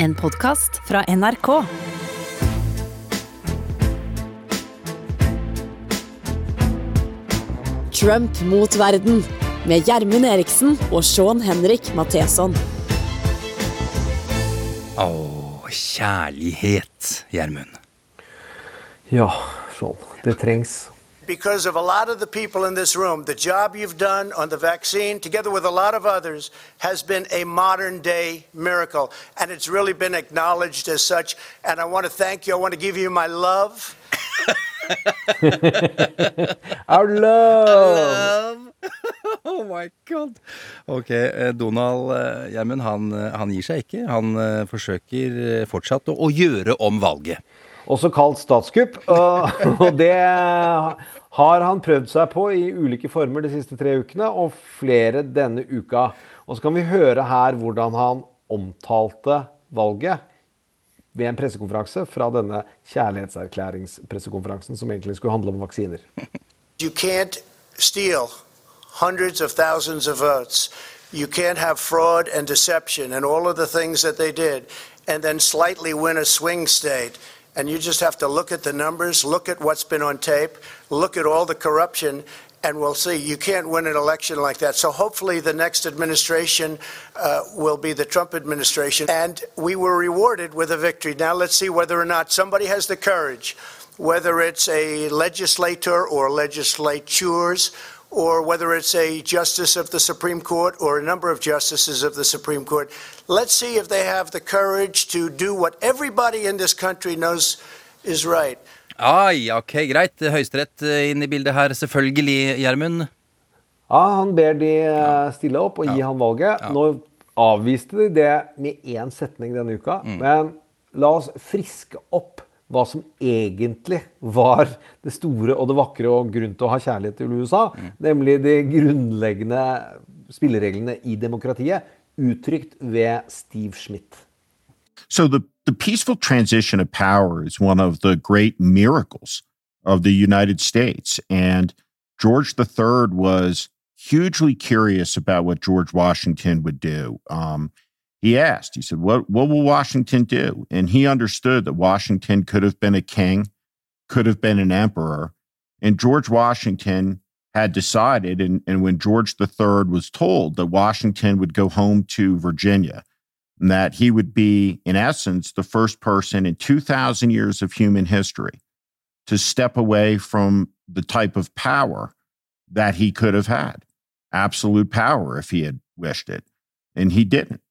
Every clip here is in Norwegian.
En podkast fra NRK. Trump mot verden med Gjermund Eriksen og Sean Henrik Matheson. Å, kjærlighet, Gjermund. Ja, Sean. Det trengs. Because of a lot of the people in this room, the job you've done on the vaccine, together with a lot of others, has been a modern day miracle. And it's really been acknowledged as such. And I want to thank you. I want to give you my love. Our love! love. Oh my god. Ok, eh, Donald eh, Gjermund, han, eh, han gir seg ikke. Han eh, forsøker eh, fortsatt å, å gjøre om valget. Også kalt statskupp. Og og det har han prøvd seg på i ulike former de siste tre ukene, og flere denne uka. Og så kan vi høre her hvordan han omtalte valget ved en pressekonferanse fra denne kjærlighetserklæringspressekonferansen som egentlig skulle handle om vaksiner. You can't steal hundreds of thousands of votes. You can't have fraud and deception and all of the things that they did and then slightly win a swing state. And you just have to look at the numbers, look at what's been on tape, look at all the corruption, and we'll see. You can't win an election like that. So hopefully the next administration uh, will be the Trump administration. And we were rewarded with a victory. Now let's see whether or not somebody has the courage, whether it's a legislator or legislatures, or whether it's a justice of the Supreme Court or a number of justices of the Supreme Court. Let's see if they have the courage to do what everybody in this country knows is right. Ai, ok, greit. Høyesterett eh, inn i bildet her, selvfølgelig, Gjermund. Ja, han ber de eh, stille opp og gi han valget. Nå avviste de det med én setning denne uka. Men la oss friske opp hva som egentlig var det store og det vakre og grunn til å ha kjærlighet til USA. Nemlig de grunnleggende spillereglene i demokratiet, uttrykt ved Steve Schmidt. So the, the peaceful transition of power is one of the great miracles of the United States. And George III was hugely curious about what George Washington would do. Um, he asked, he said, what, what will Washington do? And he understood that Washington could have been a king, could have been an emperor. And George Washington had decided, and, and when George III was told that Washington would go home to Virginia, and that he would be, in essence, the first person in 2,000 years of human history to step away from the type of power that he could have had absolute power if he had wished it. And he didn't.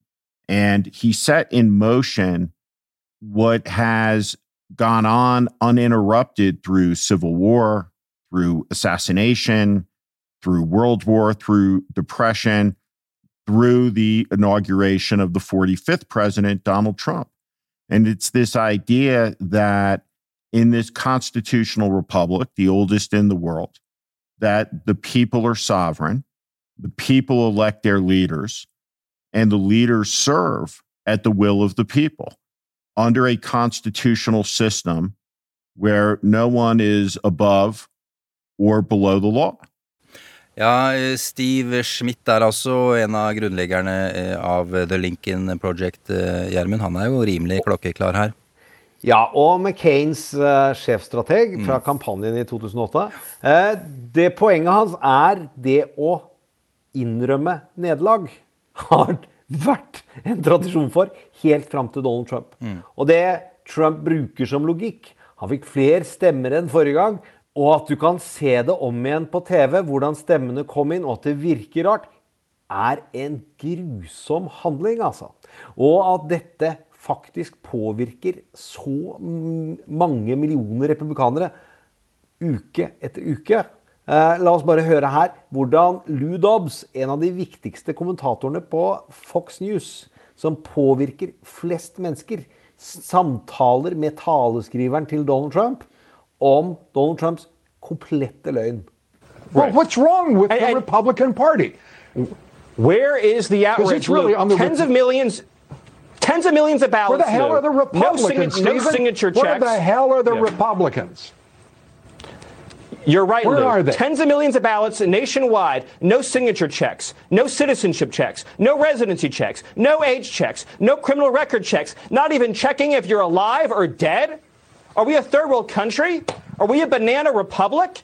And he set in motion what has gone on uninterrupted through civil war, through assassination, through World War, through depression, through the inauguration of the 45th president, Donald Trump. And it's this idea that in this constitutional republic, the oldest in the world, that the people are sovereign, the people elect their leaders, and the leaders serve at the will of the people under a constitutional system where no one is above or below the law. Ja, Steve Schmidt er altså en av grunnleggerne eh, av The Lincoln Project, eh, Gjermund. Han er jo rimelig klokkeklar her. Ja, og McCains uh, sjefstrateg fra kampanjen i 2008. Uh, det Poenget hans er det å innrømme nederlag. Har vært en tradisjon for helt fram til Donald Trump. Og det Trump bruker som logikk Han fikk flere stemmer enn forrige gang. Og at du kan se det om igjen på TV, hvordan stemmene kom inn, og at det virker rart, er en grusom handling, altså. Og at dette faktisk påvirker så mm, mange millioner republikanere uke etter uke. Eh, la oss bare høre her hvordan Lou Dobbs, en av de viktigste kommentatorene på Fox News, som påvirker flest mennesker, samtaler med taleskriveren til Donald Trump om Donald Trumps komplette løgn. Well, what's wrong with the Republican Party? Where is the outrage? really on the tens of millions, tens of millions of Where ballots. the hell are the Republicans? No, signa- no signature checks. Where the hell are the Yeah. Republicans? You're right, Where Lou. are they? Tens of millions of ballots nationwide. No signature checks. No citizenship checks. No residency checks. No age checks. No criminal record checks. Not even checking if you're alive or dead. Are we a third world country? Are we a banana republic?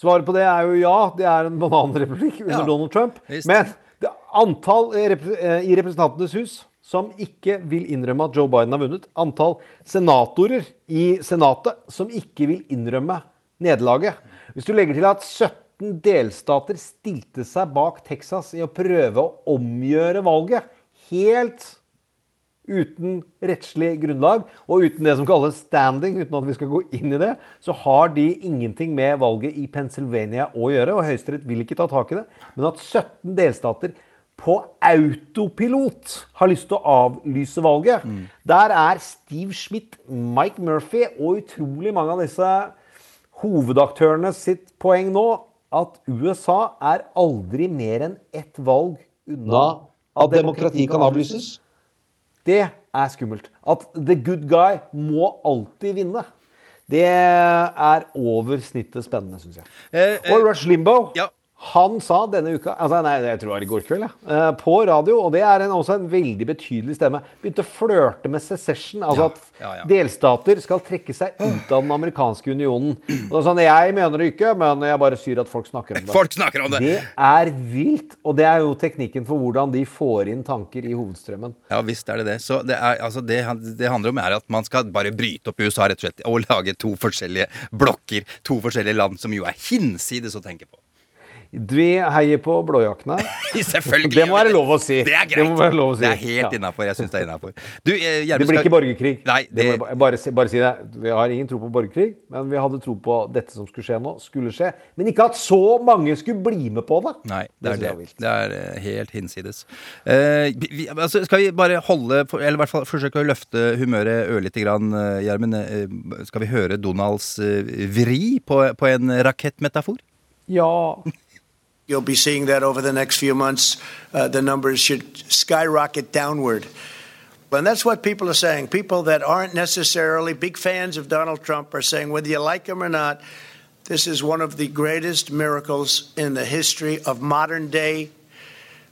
Svaret på det er jo ja. Det er en bananrepublikk under Ja, Donald Trump. visst. Men det antall eh, rep- eh, i Representantenes hus som ikke vil innrømme at Joe Biden har vunnet. Antall senatorer i Senatet som ikke vil innrømme nederlaget. Hvis du legger til at 17 delstater stilte seg bak Texas i å prøve å omgjøre valget helt uten rettslig grunnlag, og uten det som kalles standing, uten at vi skal gå inn i det, så har de ingenting med valget i Pennsylvania å gjøre, og Høyesterett vil ikke ta tak i det. Men at 17 delstater på autopilot har lyst til å avlyse valget, der er Steve Schmidt, Mike Murphy og utrolig mange av disse hovedaktørene sitt poeng nå at USA er aldri mer enn ett valg unna at demokrati kan avlyses. Det er skummelt. At the good guy må alltid vinne. Det er over snittet spennende, syns jeg. Eh, eh, Og Rush Limbo, ja. Han sa denne uka altså Nei, jeg tror det var i går kveld, ja, eh, på radio, og det er en, også en veldig betydelig stemme, begynte å flørte med secession. Altså Ja, at ja, delstater skal trekke seg ut av den amerikanske unionen. Og er sånn, Jeg mener det ikke, men jeg bare syr at folk snakker om det. Folk snakker om det! Det er vilt, og det er jo teknikken for hvordan de får inn tanker i hovedstrømmen. Ja visst er det det. Så det, er, altså det, det handler om er at man skal bare bryte opp USA rett og slett og lage to forskjellige blokker. To forskjellige land som jo er hinsides å tenke på. Vi heier på blåjakkene. Selvfølgelig. Det må være lov å si. Det er greit. Det si. Det er helt Ja. innafor. Jeg syns det er innafor. Eh, Det blir ikke borgerkrig. Nei, det det, jeg bare, si, bare si det. Vi har ingen tro på borgerkrig, men vi hadde tro på dette som skulle skje nå, skulle skje. Men ikke at så mange skulle bli med på det. Nei, det er det. er. Det er eh, helt hinsides. Eh, vi, altså, skal vi bare holde Eller i hvert fall forsøke å løfte humøret ørlite grann, Gjermund? Skal vi høre Donalds vri på, på en rakettmetafor? Ja. You'll be seeing that over the next few months. Uh, the numbers should skyrocket downward. And that's what people are saying. People that aren't necessarily big fans of Donald Trump are saying, whether you like him or not, this is one of the greatest miracles in the history of modern day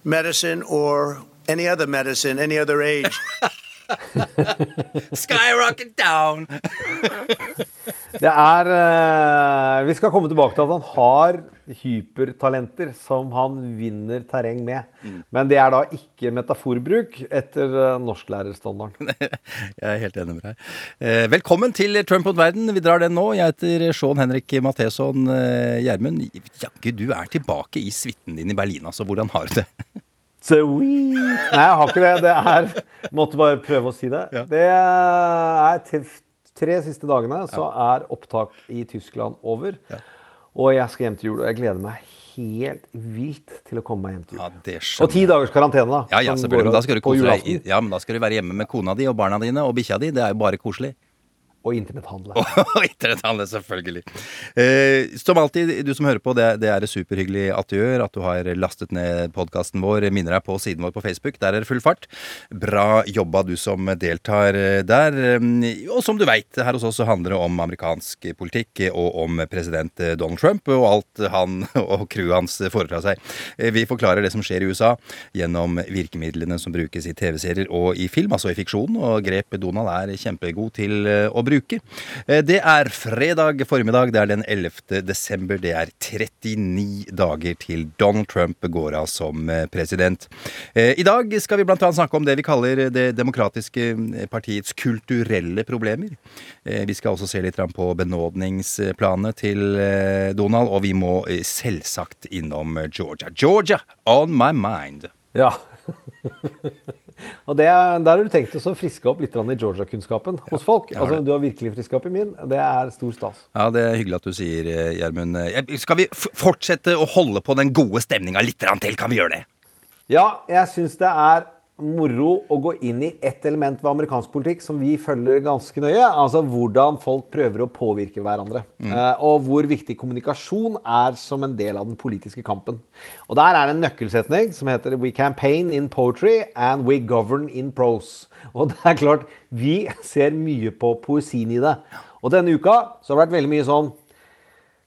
medicine or any other medicine, any other age. Skyrocket down! Det er uh, Vi skal komme tilbake til at han har hypertalenter som han vinner terreng med. Mm. Men det er da ikke metaforbruk etter uh, norsklærerstandarden. Jeg er helt enig med deg. Uh, velkommen til Trump mot verden. Vi drar den nå. Jeg heter Sean Henrik Matheson Gjermund. Jaggu, du er tilbake i suiten din i Berlin, altså. Hvordan har du det? Sweet. Nei, jeg har ikke det. Det er Måtte bare prøve å si det. Ja. Det er til tre siste dagene så er opptak i Tyskland over. Og jeg skal hjem til jul, og jeg gleder meg helt vilt til å komme meg hjem til jul. Ja, Og ti dagers karantene, da. Ja, ja, selvfølgelig. Men da skal du kose deg. Ja, men da skal du være hjemme med kona di og barna dine og bikkja di. Det er jo bare koselig. Og internetthandle. Og internetthandel, selvfølgelig. Eh, som alltid, du som hører på, det, det er superhyggelig at du gjør. At du har lastet ned podkasten vår. Minner deg på siden vår på Facebook. Der er det full fart. Bra jobba, du som deltar der. Eh, Og som du veit, her hos oss så handler det om amerikansk politikk og om president Donald Trump og alt han og crewet hans foretar seg. Eh, Vi forklarer det som skjer i USA gjennom virkemidlene som brukes i TV-serier og i film, altså i fiksjon. Og grep Donald er kjempegod til eh, å bruke. Eh, Det er fredag formiddag, det er den 11. desember. Det er 39 dager til Donald Trump går av som eh, president. Eh, I dag skal vi annet snakke om det vi kaller Det demokratiske partiets kulturelle problemer. Vi skal også se litt på benådningsplanet til Donald, og vi må selvsagt innom Georgia. Georgia on my mind. Ja. og det, er- der har du tenkt å friske opp litt i Georgia-kunnskapen hos folk. Altså. Du har virkelig friska opp i min. Det er stor stas. Ja, det er hyggelig at du sier, eh, Gjermund. Eh, Skal vi fortsette å holde på den gode stemninga litt til? Kan vi gjøre det? Ja, jeg syns det er moro å gå inn i ett element ved amerikansk politikk som vi følger ganske nøye. Altså hvordan folk prøver å påvirke hverandre. Mm. og hvor viktig kommunikasjon er som en del av den politiske kampen. Og der er det en nøkkelsetning som heter We campaign in poetry and we govern in prose. Og det er klart, vi ser mye på poesien i det. Og denne uka så har det vært veldig mye sånn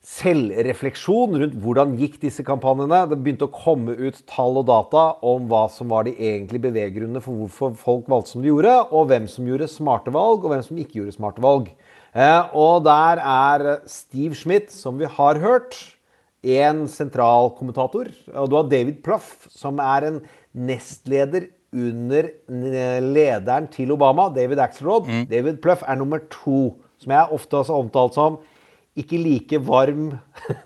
selvrefleksjon rundt hvordan gikk disse kampanjene. Det begynte å komme ut tall og data om hva som var de egentlige beveggrunnene for hvorfor folk valgte som de gjorde, og hvem som gjorde smarte valg, og hvem som ikke gjorde smarte valg. Eh, og der er Steve Schmidt, som vi har hørt, en sentral kommentator. Og du har David Pluff, som er en nestleder under lederen til Obama, David Axelrod. David Pluff er nummer to, som jeg ofte har omtalt som ikke like varm,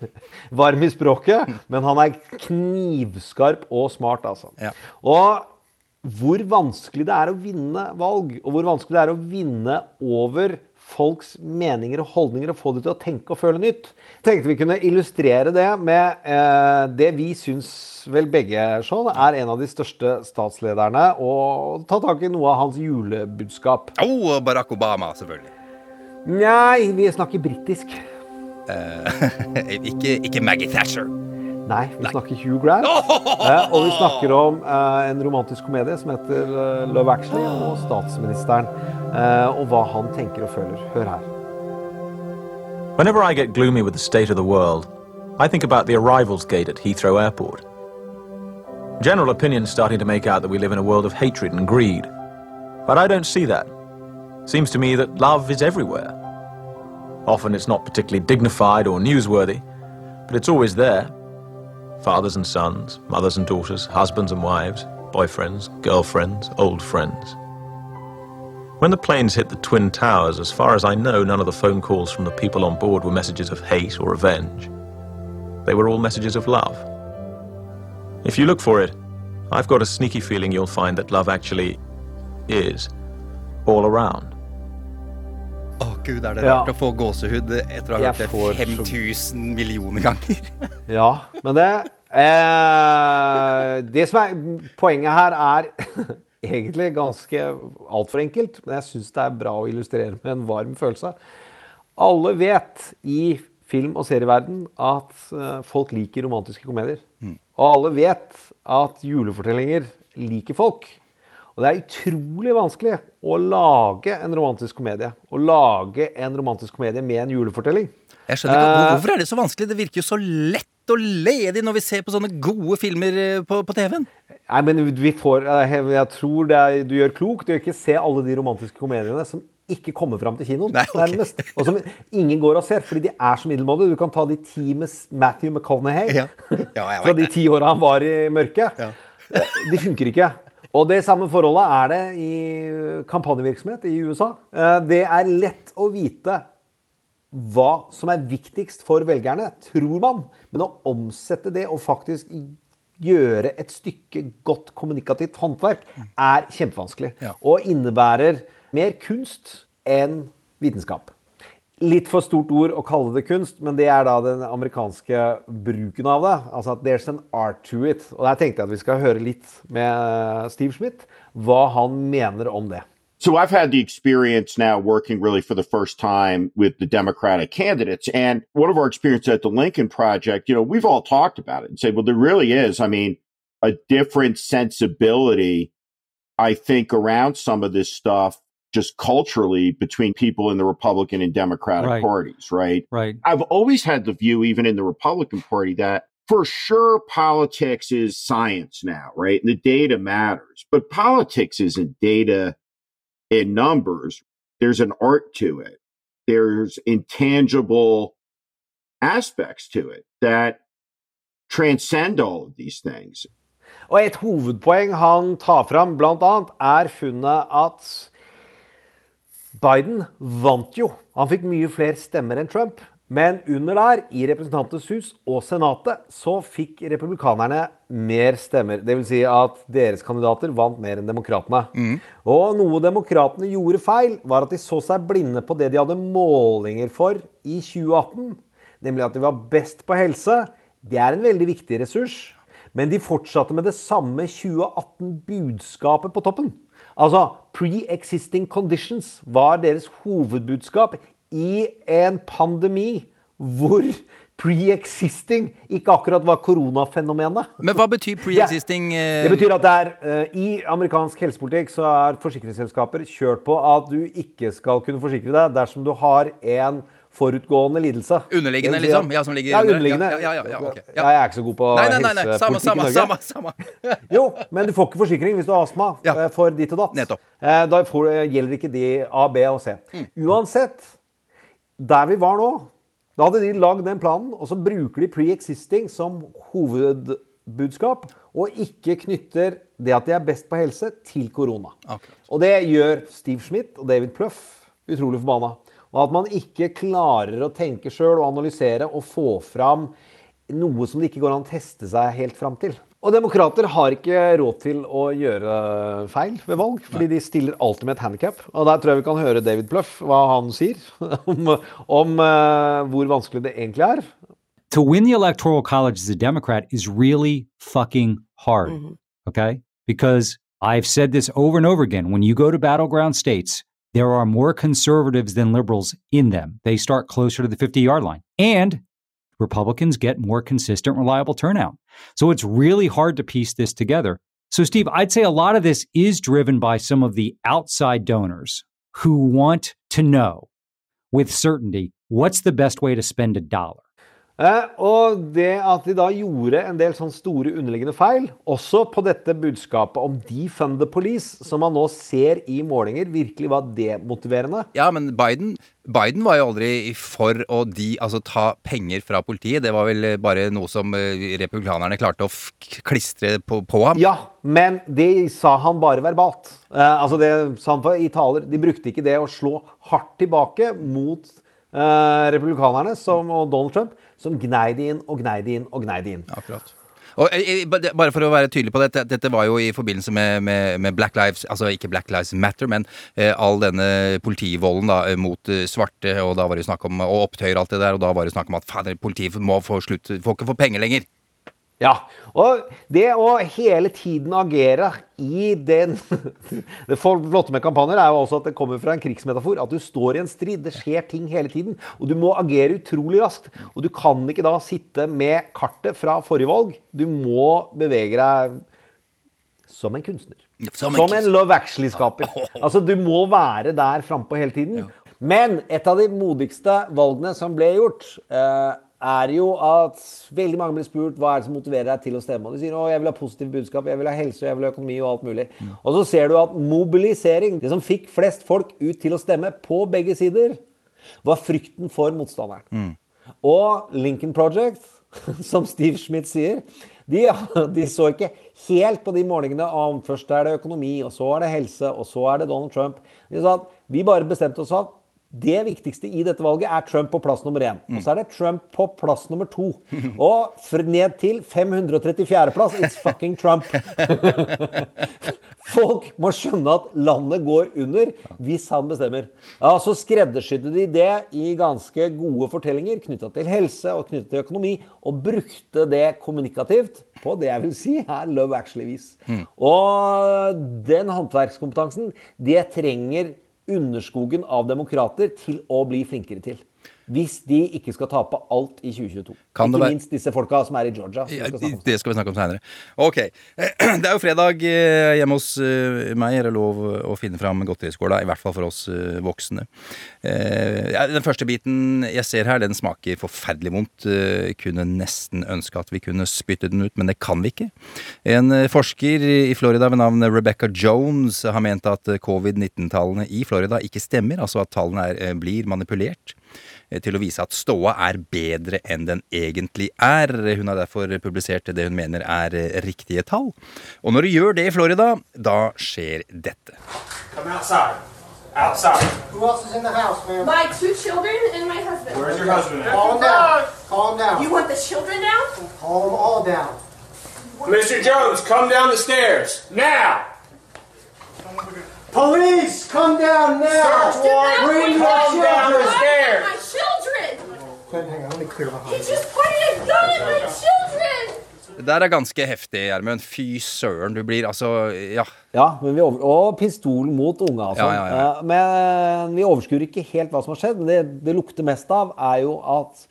varm i språket, men han er knivskarp og smart, altså. Ja. Og hvor vanskelig det er å vinne valg, og hvor vanskelig det er å vinne over folks meninger og holdninger og få dem til å tenke og føle nytt. Tenkte vi kunne illustrere det med eh, det vi syns vel begge Sean, er en av de største statslederne, og ta tak i noe av hans julebudskap. Oh, Barack Obama, selvfølgelig. Nei, vi snakker britisk. ikke, ikke Maggie Thatcher. Nei, vi snakker Hugh Grant. Eh, og vi snakker om eh, en romantisk komedie som heter eh, Love Actually, og statsministeren. Eh, og hva han tenker og føler. Hør her. Whenever I get gloomy with the state of the world, I think about the arrivals gate at Heathrow Airport. General opinion's starting to make out that we live in a world of hatred and greed. But I don't see that. Seems to me that love is everywhere. Often it's not particularly dignified or newsworthy, but it's always there. Fathers and sons, mothers and daughters, husbands and wives, boyfriends, girlfriends, old friends. When the planes hit the Twin Towers, as far as I know, none of the phone calls from the people on board were messages of hate or revenge. They were all messages of love. If you look for it, I've got a sneaky feeling you'll find that love actually is all around. Å gud, er det Ja. rart å få gåsehud etter å ha hørt det får så- 5000 millioner ganger? Ja, men det eh, Det som er poenget her, er egentlig ganske altfor enkelt. Men jeg syns det er bra å illustrere med en varm følelse. Alle vet i film- og serieverden at eh, folk liker romantiske komedier. Og alle vet at julefortellinger liker folk. Og det er utrolig vanskelig å lage en romantisk komedie. Å lage en romantisk komedie med en julefortelling. Jeg skjønner ikke, Eh, Hvorfor er det så vanskelig? Det virker jo så lett og ledig når vi ser på sånne gode filmer eh, på, på TV-en. Nei, men vi får eh, Jeg tror det er, du gjør klokt i gjør ikke se alle de romantiske komediene som ikke kommer fram til kinoen. Nei, okay. nærmest, Og som ingen går og ser, fordi de er så middelmådige. Du kan ta de ti med Matthew McConaughey Ja. Ja, fra de ti åra han var i mørket. Ja. De funker ikke. Og det samme forholdet er det i kampanjevirksomhet i USA. Eh, Det er lett å vite hva som er viktigst for velgerne, tror man. Men å omsette det og faktisk gjøre et stykke godt kommunikativt håndverk er kjempevanskelig. Ja. Og innebærer mer kunst enn vitenskap. Litt for stort ord å kalle det kunst, men det er da den amerikanske bruken av det. Altså at there's an art to it. Og der tenkte jeg at vi skal høre litt med Steve Schmidt hva han mener om det. So I've had the experience now working really for the first time with the Democratic candidates. And one of our experiences at the Lincoln Project, you know, we've all talked about it and said, well, there really is, I mean, a different sensibility, I think, around some of this stuff just culturally between people in the Republican and Democratic Right. parties, right? Right. I've always had the view, even in the Republican Party, that for sure politics is science now, right? And the data matters, but politics isn't data in numbers. There's an art to it. There's intangible aspects to it that transcend all of these things. Og et hovedpoeng han tar fram, blant annet, er funnet at Biden vant jo. Han fikk mye flere stemmer enn Trump. Men under der, i Representantenes hus og Senatet, så fikk republikanerne mer stemmer. Dvs. Si at deres kandidater vant mer enn demokratene. Og noe demokratene gjorde feil, var at de så seg blinde på det de hadde målinger for i 2018. Nemlig at de var best på helse. Det er en veldig viktig ressurs. Men de fortsatte med det samme 2018-budskapet på toppen. Altså pre-existing conditions var deres hovedbudskap i en pandemi hvor pre-existing ikke akkurat var koronafenomenet. Men hva betyr pre-existing? eh, Det betyr at det er, eh, I amerikansk helsepolitikk så er forsikringsselskaper kjørt på at du ikke skal kunne forsikre deg dersom du har en forutgående lidelse. Underliggende, si liksom? Ja, som ligger ja, underliggende. Ja, ja, ja, ja, okay. Ja. Jeg er ikke så god på Nei, nei, nei, nei. Samme, helsepolitikk i Norge. samme, samme. Jo, men du får ikke forsikring hvis du har astma Ja. eh, for ditt og datt. Nettopp. Eh, Da får, gjelder ikke de A, B og C. Mm. Uansett, der vi var nå, da hadde de lagd den planen, og så bruker de pre-existing som hovedbudskap, og ikke knytter det at de er best på helse, til korona. Okay. Og det gjør Steve Schmidt og David Pluff utrolig forbanna. Og at man ikke klarer å tenke sjøl og analysere og få fram noe som det ikke går an å teste seg helt fram til. Og demokrater har ikke råd til å gjøre feil ved valg, fordi de stiller alltid med et handikap. Og der tror jeg vi kan høre David Pluff, hva han sier om, om uh, hvor vanskelig det egentlig er. to win the electoral college as a Democrat is really fucking hard. Okay? Because I've said this over and over again. When you go to battleground states, there are more conservatives than liberals in them. They start closer to the 50 yard line. And Republicans get more consistent, reliable turnout. So it's really hard to piece this together. So, Steve, I'd say a lot of this is driven by some of the outside donors who want to know with certainty what's the best way to spend a dollar. Eh, og det at de da gjorde en del sånn store underliggende feil, også på dette budskapet om defund the police, som man nå ser i målinger, virkelig var demotiverende. Ja, men Biden, Biden var jo aldri for å de, altså, ta penger fra politiet. Det var vel bare noe som eh, republikanerne klarte å klistre på, på ham. Ja, men det sa han bare verbalt. Eh, altså det sa han for- i taler. De brukte ikke det å slå hardt tilbake mot republikanerne som, og Donald Trump, som gnei det inn og gnei det inn og gnei det inn. Akkurat. Og eh, eh, Bare for å være tydelig på dette, dette var jo i forbindelse med, med, med Black Lives Altså ikke Black Lives Matter, men eh, all denne politivolden da eh, mot eh, svarte, og da var det snakk om Og opptøyer og alt det der, og da var det snakk om at fader, politiet må få slutt Får ikke få penger lenger. Ja, og det å hele tiden agere i den Det flotte med kampanjer er jo også at det kommer fra en krigsmetafor. At du står i en strid. Det skjer ting hele tiden. Og du må agere utrolig raskt. Og du kan ikke da sitte med kartet fra forrige valg. Du må bevege deg som en kunstner. Som Som en en, Love Actually-skaper. Altså, du må være der frampå hele tiden. Men et av de modigste valgene som ble gjort, eh, er jo at veldig mange blir spurt hva er det som motiverer deg til å stemme. Og de sier å, jeg vil ha positive budskap, jeg vil ha helse, jeg vil ha økonomi og alt mulig. Og så ser du at mobilisering, det som fikk flest folk ut til å stemme på begge sider, var frykten for motstanderen. Og Lincoln Project, som Steve Schmidt sier, de, de så ikke helt på de målingene om først er det økonomi, og så er det helse, og så er det Donald Trump. De sa at vi bare bestemte oss for det viktigste i dette valget er Trump på plass nummer én. Og så er det Trump på plass nummer to. Og ned til 534.-plass, it's fucking Trump. Folk må skjønne at landet går under hvis han bestemmer. Ja, Så skreddersydde de det i ganske gode fortellinger knytta til helse og knytta til økonomi, og brukte det kommunikativt på det jeg vil si er Love Actually-vis. Og den håndverkskompetansen, det trenger underskogen av demokrater til å bli flinkere til. Hvis de ikke skal tape alt i 2022. Kan ikke minst disse folka som er i Georgia. Ja, skal det skal vi snakke om seinere. Ok. Det er jo fredag eh, hjemme hos eh, meg. Er det lov å finne fram godteriskåla? I hvert fall for oss eh, voksne. Eh, Den første biten jeg ser her, den smaker forferdelig vondt. Jeg Kunne nesten ønske at vi kunne spytte den ut, men det kan vi ikke. En eh, forsker i Florida ved navn Rebecca Jones har ment at eh, covid-19-tallene i Florida ikke stemmer, altså at tallene er, eh, blir manipulert eh, til å vise at ståa er bedre enn den egentlig er. Hun har derfor publisert det hun mener er eh, riktige tall. Og når du gjør det i Florida, da skjer dette. Come outside. Outside. Who else is in the house, ma'am? My two children and my husband. Where's your husband? Calm down. Calm down. You want the children down? Calm them all down. Mr. Jones, come down the stairs. Now! Police, come down now. Search warrant. Bring your children. down the stairs. My children! Hang on. Let me clear the He just pointed a gun at my children! Det der er ganske heftig, Gjermund. Fy søren. Du blir altså Ja. Ja, men vi over, og pistol mot unge, altså. Ja, ja, ja. Eh, Men vi overskuer ikke helt hva som har skjedd. Men det det lukter mest av, er jo at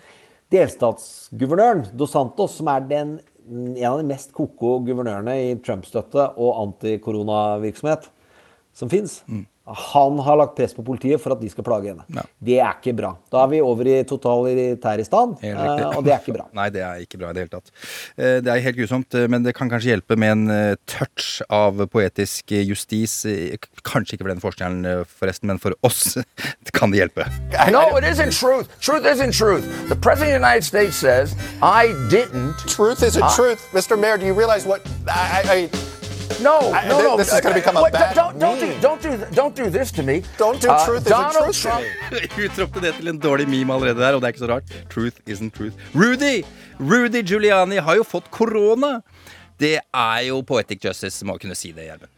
delstatsguvernøren Dos Santos, som er den, en av de mest ko-ko guvernørene i Trump-støtte og antikoronavirksomhet som fins, han har lagt press på politiet for at de skal plage henne. Det er ikke bra. Da er vi over i totalitær stand, Helt riktig. eh, og det er ikke bra. Nei, det er ikke bra i det hele tatt. Eh, Det er helt grusomt, eh, men det kan kanskje hjelpe med en touch av poetisk justis. Kanskje ikke for den forskjellen, forresten, men for oss kan det hjelpe. No, it isn't truth. Truth isn't truth. The President of the United States says, I didn't. Truth isn't I- truth. Mr. Mayor, do you realize what I, I, I No, I- no, no. this is to become a Wait, bad don't, don't, do, don't, do, don't do this to me. Don't do Uh, truth isn't Donald truth to Trump. me. Utropte det til en dårlig meme allerede der, og det er ikke så rart. Truth isn't truth. Rudy! Rudy Giuliani har jo fått korona! Det er jo poetic justice, må kunne si det, Gjermund.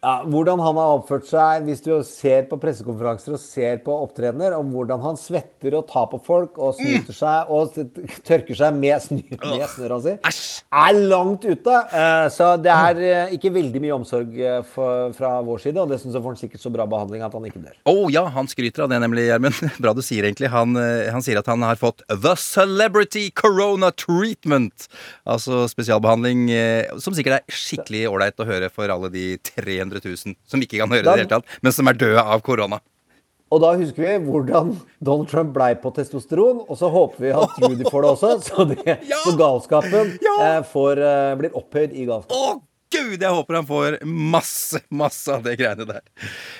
Ja, hvordan han har oppført seg, hvis du ser på pressekonferanser og ser på opptredener, om hvordan han svetter og tar på folk og snyter seg og tørker seg med, med snørra si, er langt ute. Eh, Så det er eh, ikke veldig mye omsorg eh, for, fra vår side, og dessuten så får han sikkert så bra behandling at han ikke dør. Å ja, han skryter av det, nemlig, Gjermund. Bra du sier, egentlig. Han, han sier at han har fått The Celebrity Corona Treatment. Altså spesialbehandling eh, som sikkert er skikkelig ålreit å høre for alle de 300 000 som ikke kan høre det i det hele tatt, men som er døde av korona. Og da husker vi hvordan Donald Trump blei på testosteron, og så håper vi at Rudy får det også, så, det, så galskapen eh, får, eh, blir opphøyd i galskap. Å gud, jeg håper han får masse, masse av det greiene der.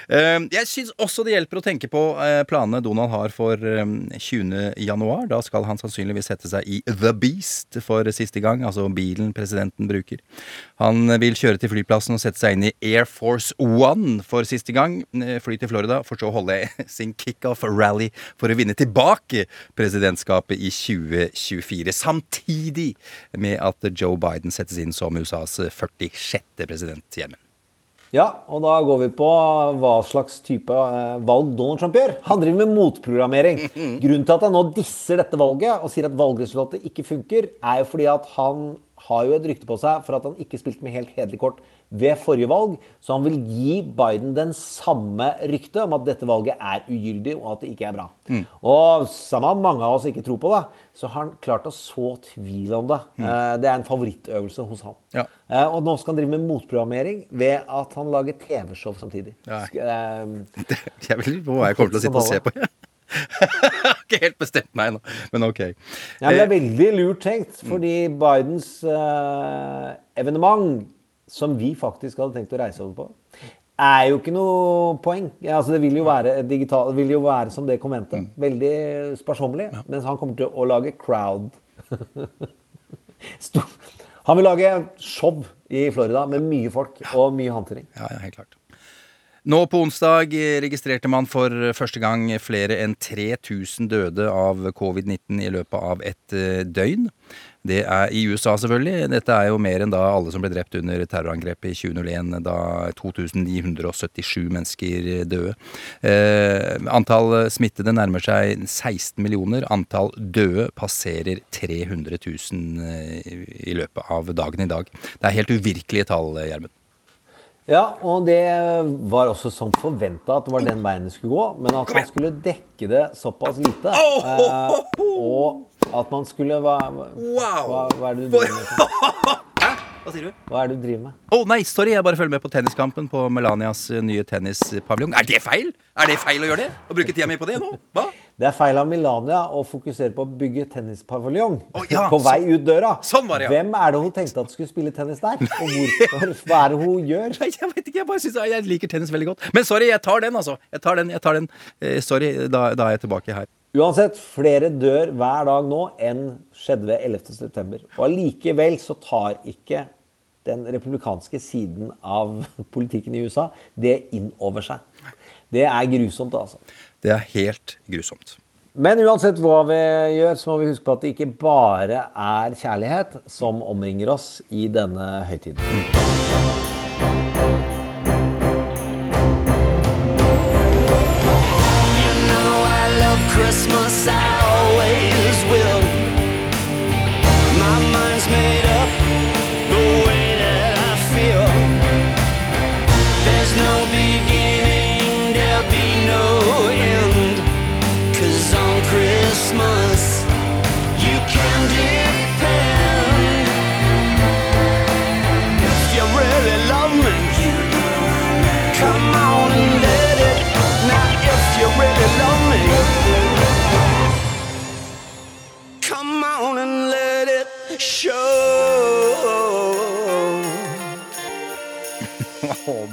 Eh, Jeg syns også det hjelper å tenke på eh, planene Donald har for eh, 20. januar. Da skal han sannsynligvis sette seg i The Beast for siste gang, altså bilen presidenten bruker. Han vil kjøre til flyplassen og sette seg inn i Air Force One for siste gang. eh, Fly til Florida, for så å holde sin kickoff-rally for å vinne tilbake presidentskapet i 2024. Samtidig med at Joe Biden settes inn som USAs 46. president hjemme. Ja, og da går vi på hva slags type eh, valg Donald Trump gjør. Han driver med motprogrammering. Grunnen til at han nå disser dette valget og sier at valgresultatet ikke funker, er jo fordi at han har jo et rykte på seg for at han ikke spilte med helt hederlig kort ved forrige valg. Så han vil gi Biden den samme ryktet om at dette valget er ugyldig og at det ikke er bra. Og samme om mange av oss ikke tror på det, så har han klart å så tvil om det. Mm. Det er en favorittøvelse hos han. Ja. Eh, Og nå skal han drive med motprogrammering ved at han lager TV-show samtidig. Ja. Eh, Jeg vil på hva jeg kommer til å sitte og se på. Jeg har ikke helt bestemt meg nå, men ok. Ja, men det er Eh, veldig lurt tenkt, fordi Bidens eh, evenement, som vi faktisk hadde tenkt å reise over på, er jo ikke noe poeng. Ja, altså det vil jo være digital, det vil jo være som det konventet. Veldig sparsommelig. Mens han kommer til å lage crowd. Han vil lage show i Florida med mye folk og mye hantering. Ja, ja, helt klart. Nå på onsdag registrerte man for første gang flere enn 3000 døde av covid-19 i løpet av et eh, døgn. Det er i USA, selvfølgelig. Dette er jo mer enn da alle som ble drept under terrorangrepet i 2001, da 2977 mennesker døde. Eh, antall smittede nærmer seg 16 millioner. Antall døde passerer 300 000 eh, i løpet av dagen i dag. Det er helt uvirkelige tall, Gjermund. Ja, og det var også som forventa at det var den veien det skulle gå. Men at man skulle dekke det såpass lite. Eh, og at man skulle hva, hva, hva er det du driver med? Hæ? Hva sier du? Hva er det du driver med? Å nei, sorry, jeg bare følger med på tenniskampen på Melanias eh, nye tennispaviljong. Er det feil? Er det feil å gjøre det? Å bruke tida mi på det nå? Hva? Det er feil av Milania å fokusere på å bygge tennispaviljong ja, på vei ut døra. Sånn var det, ja. Hvem er det hun tenkte at skulle spille tennis der? Og hvorfor? Hva er det hun gjør? Nei, jeg vet ikke, jeg bare synes jeg liker tennis veldig godt. Men sorry, jeg tar den, altså. Jeg tar den, jeg tar den. Eh, sorry, da, da er jeg tilbake her. Uansett, flere dør hver dag nå enn skjedde ved 11. september. Og allikevel så tar ikke den republikanske siden av politikken i USA det inn over seg. Det er grusomt, altså. Det er helt grusomt. Men uansett hva vi gjør, så må vi huske på at det ikke bare er kjærlighet som omringer oss i denne høytiden.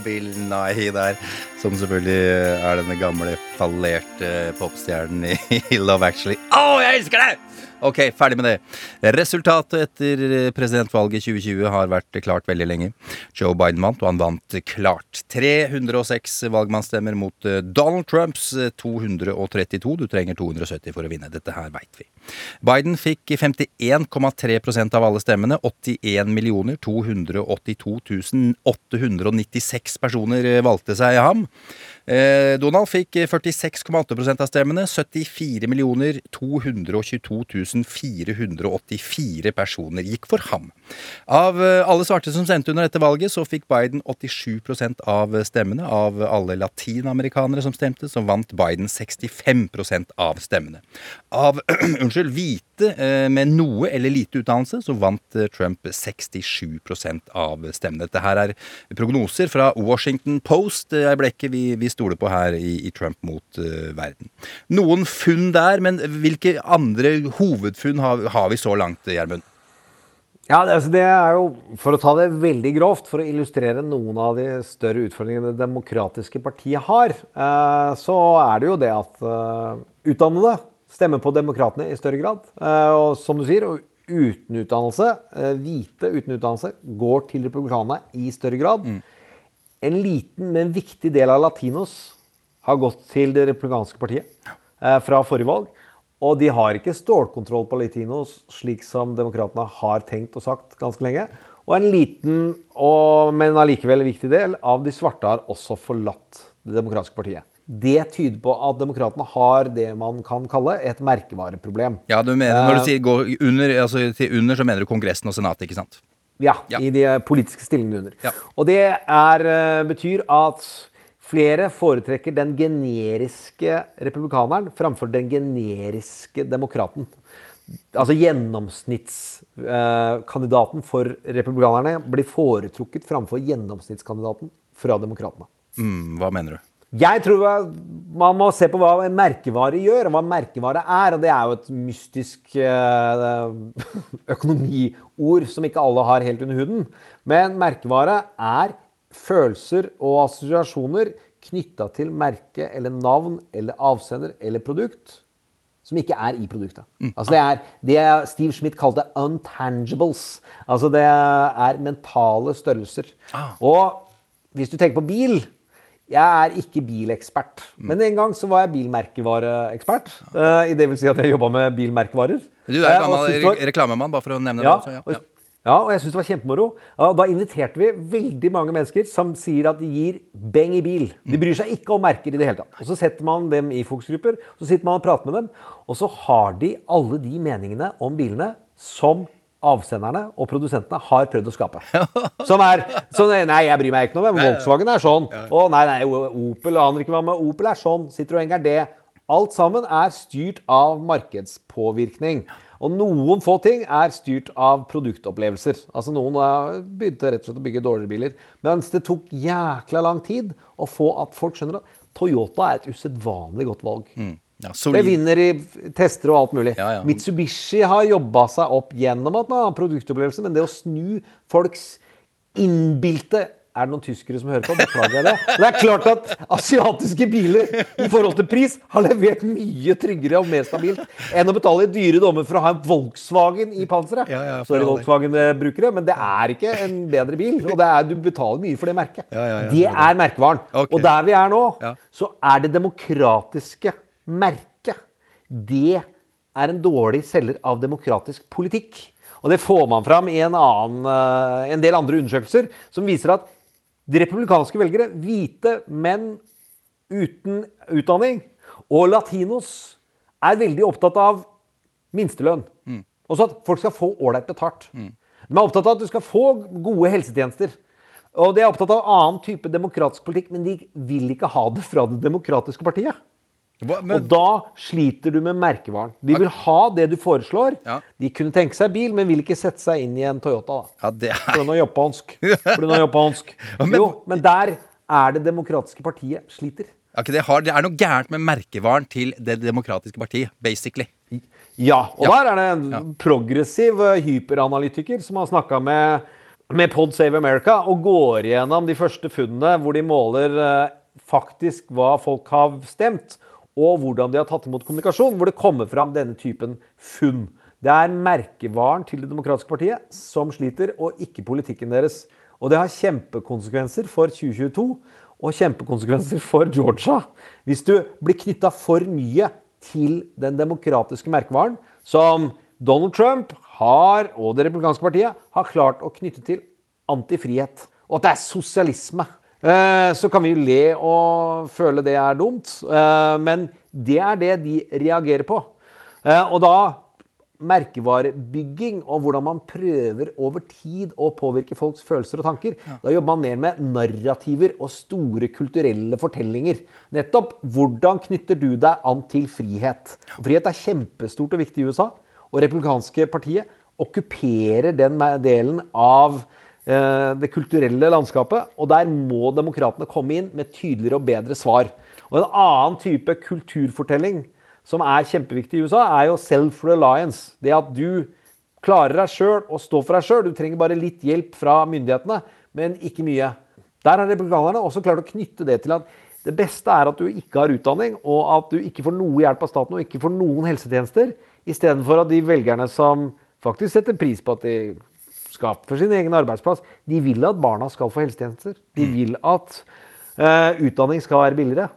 Bill Nye der. Som selvfølgelig er denne gamle fallerte popstjernen i Love Actually. Å, jeg elsker det! Ok, ferdig med det. Resultatet etter presidentvalget 2020 har vært klart veldig lenge. Joe Biden vant, og han vant klart. 306 valgmannsstemmer mot eh, Donald Trumps eh, 232. Du trenger 270 for å vinne. Dette her veit vi. Biden fikk 51,3% av alle stemmene. 81 millioner 282 896 personer eh, valgte seg ham. Eh, Donald fikk 46,8% av stemmene. 74 222 484 personer gikk for ham. Av eh, alle svarte som stemte under dette valget, så fikk Biden 87% av stemmene. Av alle latinamerikanere som stemte, så vant Biden 65% av stemmene. Av unnskyld, hvite eh, med noe eller lite utdannelse, så vant Trump 67% av stemmene. Dette her er prognoser fra Washington Post. Jeg ble ikke vi, vi stoler på her i, i Trump mot uh, verden. Noen funn der, men hvilke andre hovedfunn har, har vi så langt, Gjermund? Ja, altså det er jo, For å ta det veldig grovt, for å illustrere noen av de større utfordringene det demokratiske partiet har, eh, så er det jo det at eh, utdannede stemmer på demokratene i større grad. Og som du sier, uten utdannelse, hvite uten utdannelse, går til republikanerne i større grad. En liten, men viktig del av latinos har gått til det republikanske partiet eh, fra forrige valg. Og de har ikke stålkontroll på latinos, slik som demokratene har tenkt og sagt ganske lenge. Og en liten, og, men allikevel viktig del av de svarte har også forlatt det demokratiske partiet. Det tyder på at demokratene har det man kan kalle et merkevareproblem. Ja, du mener, Når Eh, du sier gå under, altså til under, så mener du Kongressen og Senatet, ikke sant? Ja, i de politiske stillingene under. Og det er, eh, betyr at flere foretrekker den generiske republikaneren framfor den generiske demokraten. Altså gjennomsnittskandidaten for republikanerne blir foretrukket framfor gjennomsnittskandidaten fra demokratene. Mm, hva mener du? Jeg tror man må se på hva en merkevare gjør, og hva en merkevare er. Og det er jo et mystisk eh, økonomiord som ikke alle har helt under huden. Men merkevare er følelser og assosiasjoner knytta til merke eller navn eller avsender eller produkt som ikke er i produktet. Altså det er det Steve Schmidt kalte untangibles. Altså det er mentale størrelser. Og hvis du tenker på bil jeg er ikke bilekspert, men en gang så var jeg bilmerkevareekspert. Uh, det vil si at jeg jobba med bilmerkevarer. Du er Eh, gammel var- reklamemann, bare for å nevne ja, det. Så, ja, ja. ja, og jeg syns det var kjempemoro. Og Da inviterte vi veldig mange mennesker som sier at de gir beng i bil. De bryr seg ikke om merker i det hele tatt. Og Så setter man dem i fokusgrupper, så sitter man og prater med dem, og så har de alle de meningene om bilene som avsenderne og produsentene har prøvd å skape. Som er sånn Nei, jeg bryr meg ikke noe. men Volkswagen er sånn. Å nei, nei, Opel aner ikke hva med Opel er sånn. Citroën er det. Alt sammen er styrt av markedspåvirkning. Og noen få ting er styrt av produktopplevelser. Altså Noen begynte rett og slett å bygge dårligere biler. Mens det tok jækla lang tid å få at folk skjønner at Toyota er et usedvanlig godt valg. Ja, Det vinner i tester og alt mulig. Mitsubishi har jobba seg opp gjennom at man har produktopplevelse, men det å snu folks innbilte Er det noen tyskere som hører på? Beklager jeg det. Men det er klart at asiatiske biler i forhold til pris har levert mye tryggere og mer stabilt enn å betale i dyre dommer for å ha en Volkswagen i panseret. Ja, ja, Sorry. Volkswagen-brukere, men det er ikke en bedre bil. Og det er, du betaler mye for det merket. ja, ja, det er merkevaren. Okay. Og der vi er nå, Ja. så er det demokratiske merket Det er en dårlig selger av demokratisk politikk. Og det får man fram i en, annen, eh, en del andre undersøkelser som viser at de republikanske velgere, hvite menn uten utdanning, og latinos, er veldig opptatt av minstelønn. Også at folk skal få ålreit betalt. De er opptatt av at du skal få gode helsetjenester. Og de er opptatt av annen type demokratisk politikk, men de vil ikke ha det fra det demokratiske partiet. Og da sliter du med merkevaren. De vil ha det du foreslår. De kunne tenke seg bil, men vil ikke sette seg inn i en Toyota. da. Ja, det For noe japansk. For noe japansk. Jo, men der er det demokratiske partiet sliter. Okay, det, har, det er noe gærent med merkevaren til Det demokratiske partiet, basically. Ja, og Ja. der er det en progressiv eh, hyperanalytiker som har snakka med med Pod Save America og går igjennom de første funnene hvor de måler eh, faktisk hva folk har stemt, og hvordan de har tatt imot kommunikasjon, hvor det kommer fram denne typen funn. Det er merkevaren til Det demokratiske partiet som sliter, og ikke politikken deres. Og det har kjempekonsekvenser for 2022, og kjempekonsekvenser for Georgia. Hvis du blir knytta for mye til den demokratiske merkevaren, som Donald Trump har, og Det republikanske partiet har klart å knytte til antifrihet. Og at det er sosialisme. Eh, Så kan vi le og føle det er dumt, eh, men det er det de reagerer på. Eh, Og da merkevarebygging og hvordan man prøver over tid å påvirke folks følelser og tanker. Da jobber man mer med narrativer og store kulturelle fortellinger. Nettopp hvordan knytter du deg an til frihet? Frihet er kjempestort og viktig i USA, og republikanske partiet okkuperer den delen av det kulturelle landskapet, og der må demokratene komme inn med tydeligere og bedre svar. Og en annen type kulturfortelling som er kjempeviktig i USA, er jo self-reliance. Det at du klarer deg sjøl og står for deg sjøl. Du trenger bare litt hjelp fra myndighetene, men ikke mye. Der har republikanerne også klart å knytte det til at det beste er at du ikke har utdanning, og at du ikke får noe hjelp av staten og ikke får noen helsetjenester, istedenfor at de velgerne som faktisk setter pris på at de skaper sin egen arbeidsplass, de vil at barna skal få helsetjenester. De vil at uh, utdanning skal være billigere.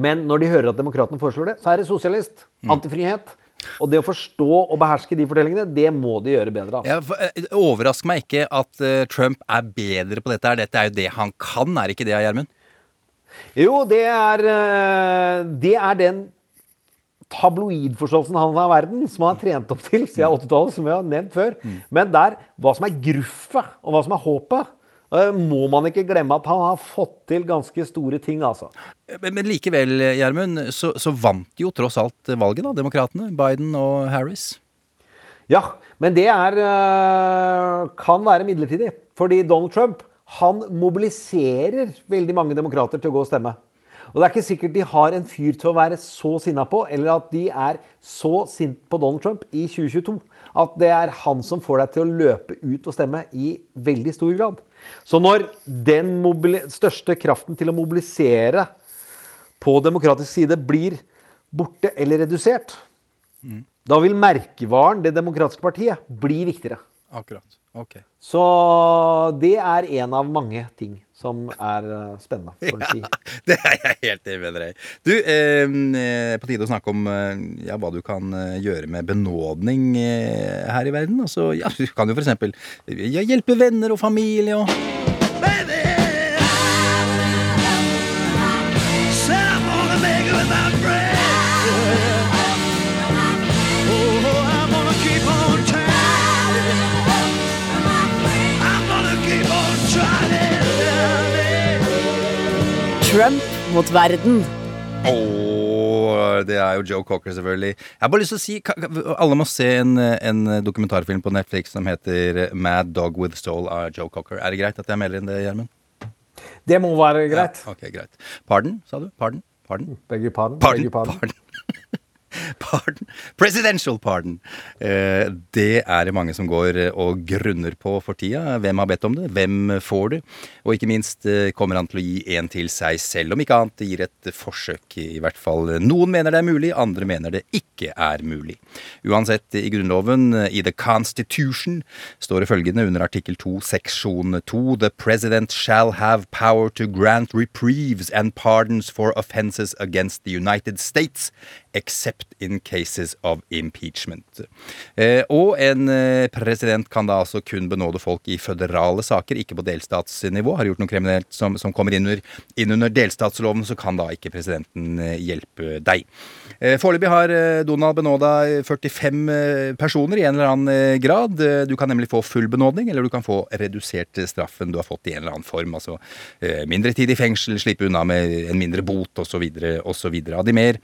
Men når de hører at demokratene foreslår det, så er det sosialist. Antifrihet. Og det å forstå og beherske de fortellingene, det må de gjøre bedre. Ja, eh, overrasker meg ikke at eh, Trump er bedre på dette. her. Dette er jo det han kan, er ikke det, Gjermund? Jo, det er, det er den tabloidforståelsen han har av verden, som han har trent opp til siden 80-tallet, som vi har nevnt før. Men der, hva som er gruffet, og hva som er håpet, eh, må man ikke glemme at han har fått til ganske store ting, altså. Men, likevel, Gjermund, så, så vant jo tross alt valget, da, demokratene. Biden og Harris. Ja, men det er, øh, kan være midlertidig. Fordi Donald Trump han mobiliserer veldig mange demokrater til å gå og stemme. Og det er ikke sikkert de har en fyr til å være så sinna på, eller at de er så sint på Donald Trump i 2022 at det er han som får deg til å løpe ut og stemme i veldig stor grad. Så når den største kraften til å mobilisere på demokratisk side blir borte eller redusert, da vil merkevaren Det demokratiske partiet bli viktigere. Akkurat. Ok. Så det er en av mange ting som er eh, spennende. For å si. Det er jeg helt enig med deg. Du, eh, eh, på tide å snakke om eh, ja, hva du kan eh, gjøre med benådning eh, her i verden. Altså, ja, du kan jo for eksempel ja, hjelpe venner og familie og Said Trump mot verden. Åh, det er jo Joe Cocker, selvfølgelig. Jeg har bare lyst til å si Alle må se en, en dokumentarfilm på Netflix som heter Mad Dog With Soul av Joe Cocker. Er det greit at jeg melder inn det, Gjermund? Det må være greit. Ja, ok, greit. Pardon, sa du? Pardon? Pardon? Begge pardon. Pardon, Begge pardon. pardon. Pardon. Presidential pardon. Eh, det er det mange som går eh, og grunner på for tida. Hvem har bedt om det? Hvem får det? Og ikke minst eh, kommer han til å gi en til seg selv, om ikke annet gir et forsøk. I hvert fall noen mener det er mulig, andre mener det ikke er mulig. Uansett, i Grunnloven, i The Constitution, står det følgende under artikkel 2, seksjon 2 The President shall have power to grant reprieves and pardons for offenses against the United States except in cases of impeachment. Eh, og en eh, president kan da altså kun benåde folk i føderale saker, ikke på delstatsnivå. Har gjort noe kriminelt som, som kommer inn under, inn under delstatsloven, så kan da ikke presidenten eh, hjelpe deg. Eh, Foreløpig har eh, Donald benåda 45 eh, personer i en eller annen grad. Du kan nemlig få full benådning, eller du kan få redusert straffen du har fått i en eller annen form. Altså mindre tid i fengsel, slippe unna med en mindre bot osv. osv. Av de mer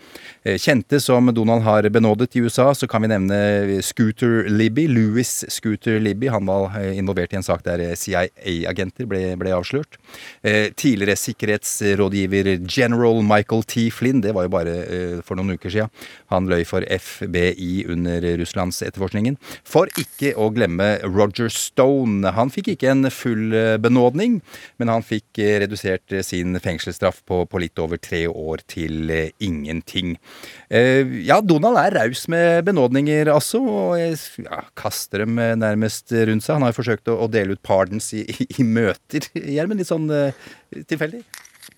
kjente som Donald har benådet i USA, så kan vi nevne Scooter Libby. Louis Scooter Libby. Han var involvert i en sak der CIA-agenter ble, ble avslørt. Tidligere sikkerhetsrådgiver General Michael T. Flynn, det var jo bare for noen uker siden. Han løy for FBI under Russlands etterforskningen. For ikke å glemme Roger Stone. Han fikk ikke en full eh, benådning, men han fikk eh, redusert eh, sin fengselsstraff på, på litt over tre år til ingenting. Ja, Donald er raus med benådninger, altså, og ja, kaster dem nærmest rundt seg. Han har jo forsøkt å, å dele ut pardons i, i, i møter, Gjermund. Litt sånn tilfeldig.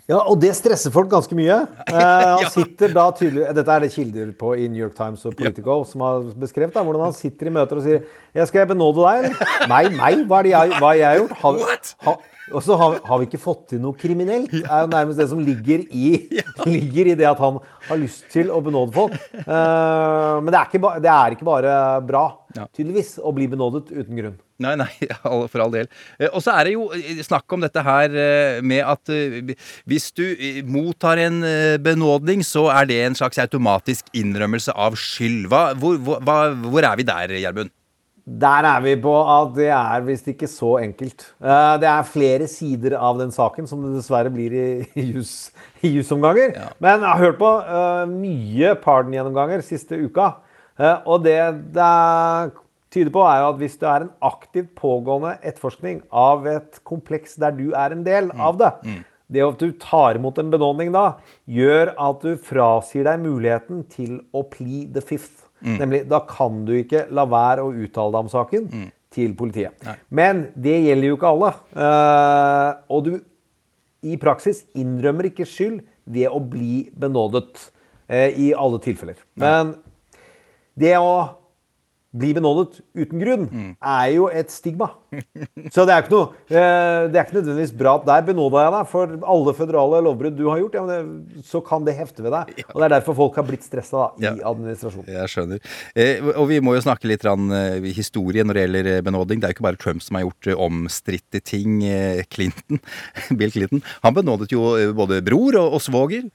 Ja, og det stresser folk ganske mye. Eh, han sitter da tydelig, Dette er det kilder på i New York Times og Politico som har beskrevet da, hvordan han sitter i møter og sier jeg 'Skal jeg benåde deg, eller?' Nei, nei, Hva, er det jeg, hva har jeg gjort? Har, ha, og så har, har vi ikke fått til noe kriminelt. Det er jo nærmest det som ligger i, ligger i det at han har lyst til å benåde folk. Uh, men det er, ikke det er ikke bare bra, tydeligvis, å bli benådet uten grunn. Nei, nei, for all del. Eh, Og så er det jo eh, snakk om dette her med at hvis du mottar en benådning, så er det en slags automatisk innrømmelse av skyld. Hva, hvor, hvor, hvor er vi der, Gjermund? Der er vi på at det er visst ikke så enkelt. Eh, Det er flere sider av den saken, som det dessverre blir i jusomganger. Ja. Men jeg har hørt på eh, mye pardon-gjennomganger siste uka. Eh, Og det det tyder på, er jo at hvis det er en aktivt pågående etterforskning av et kompleks der du er en del av det, det at du tar imot en benådning da, gjør at du frasier deg muligheten til å pli the fifth. Mm. Nemlig, da kan du ikke la være å uttale deg om saken til politiet. Men det gjelder jo ikke alle. Uh, og du i praksis innrømmer ikke skyld ved å bli benådet uh, i alle tilfeller. Men det å bli benådet uten grunn er jo et stigma. Så det er ikke noe eh, Det er ikke nødvendigvis bra at der benåda jeg deg for alle føderale lovbrudd du har gjort. Ja, det, så kan det hefte ved deg. Og det er derfor folk har blitt stressa i i administrasjonen. Jeg skjønner. Eh, og vi må jo snakke litt rann, eh, historie når det gjelder benåding. Det er jo ikke bare Trump som har gjort eh, omstridte ting. Eh, Clinton, Bill Clinton. Han benådet jo eh, både bror og, og svoger.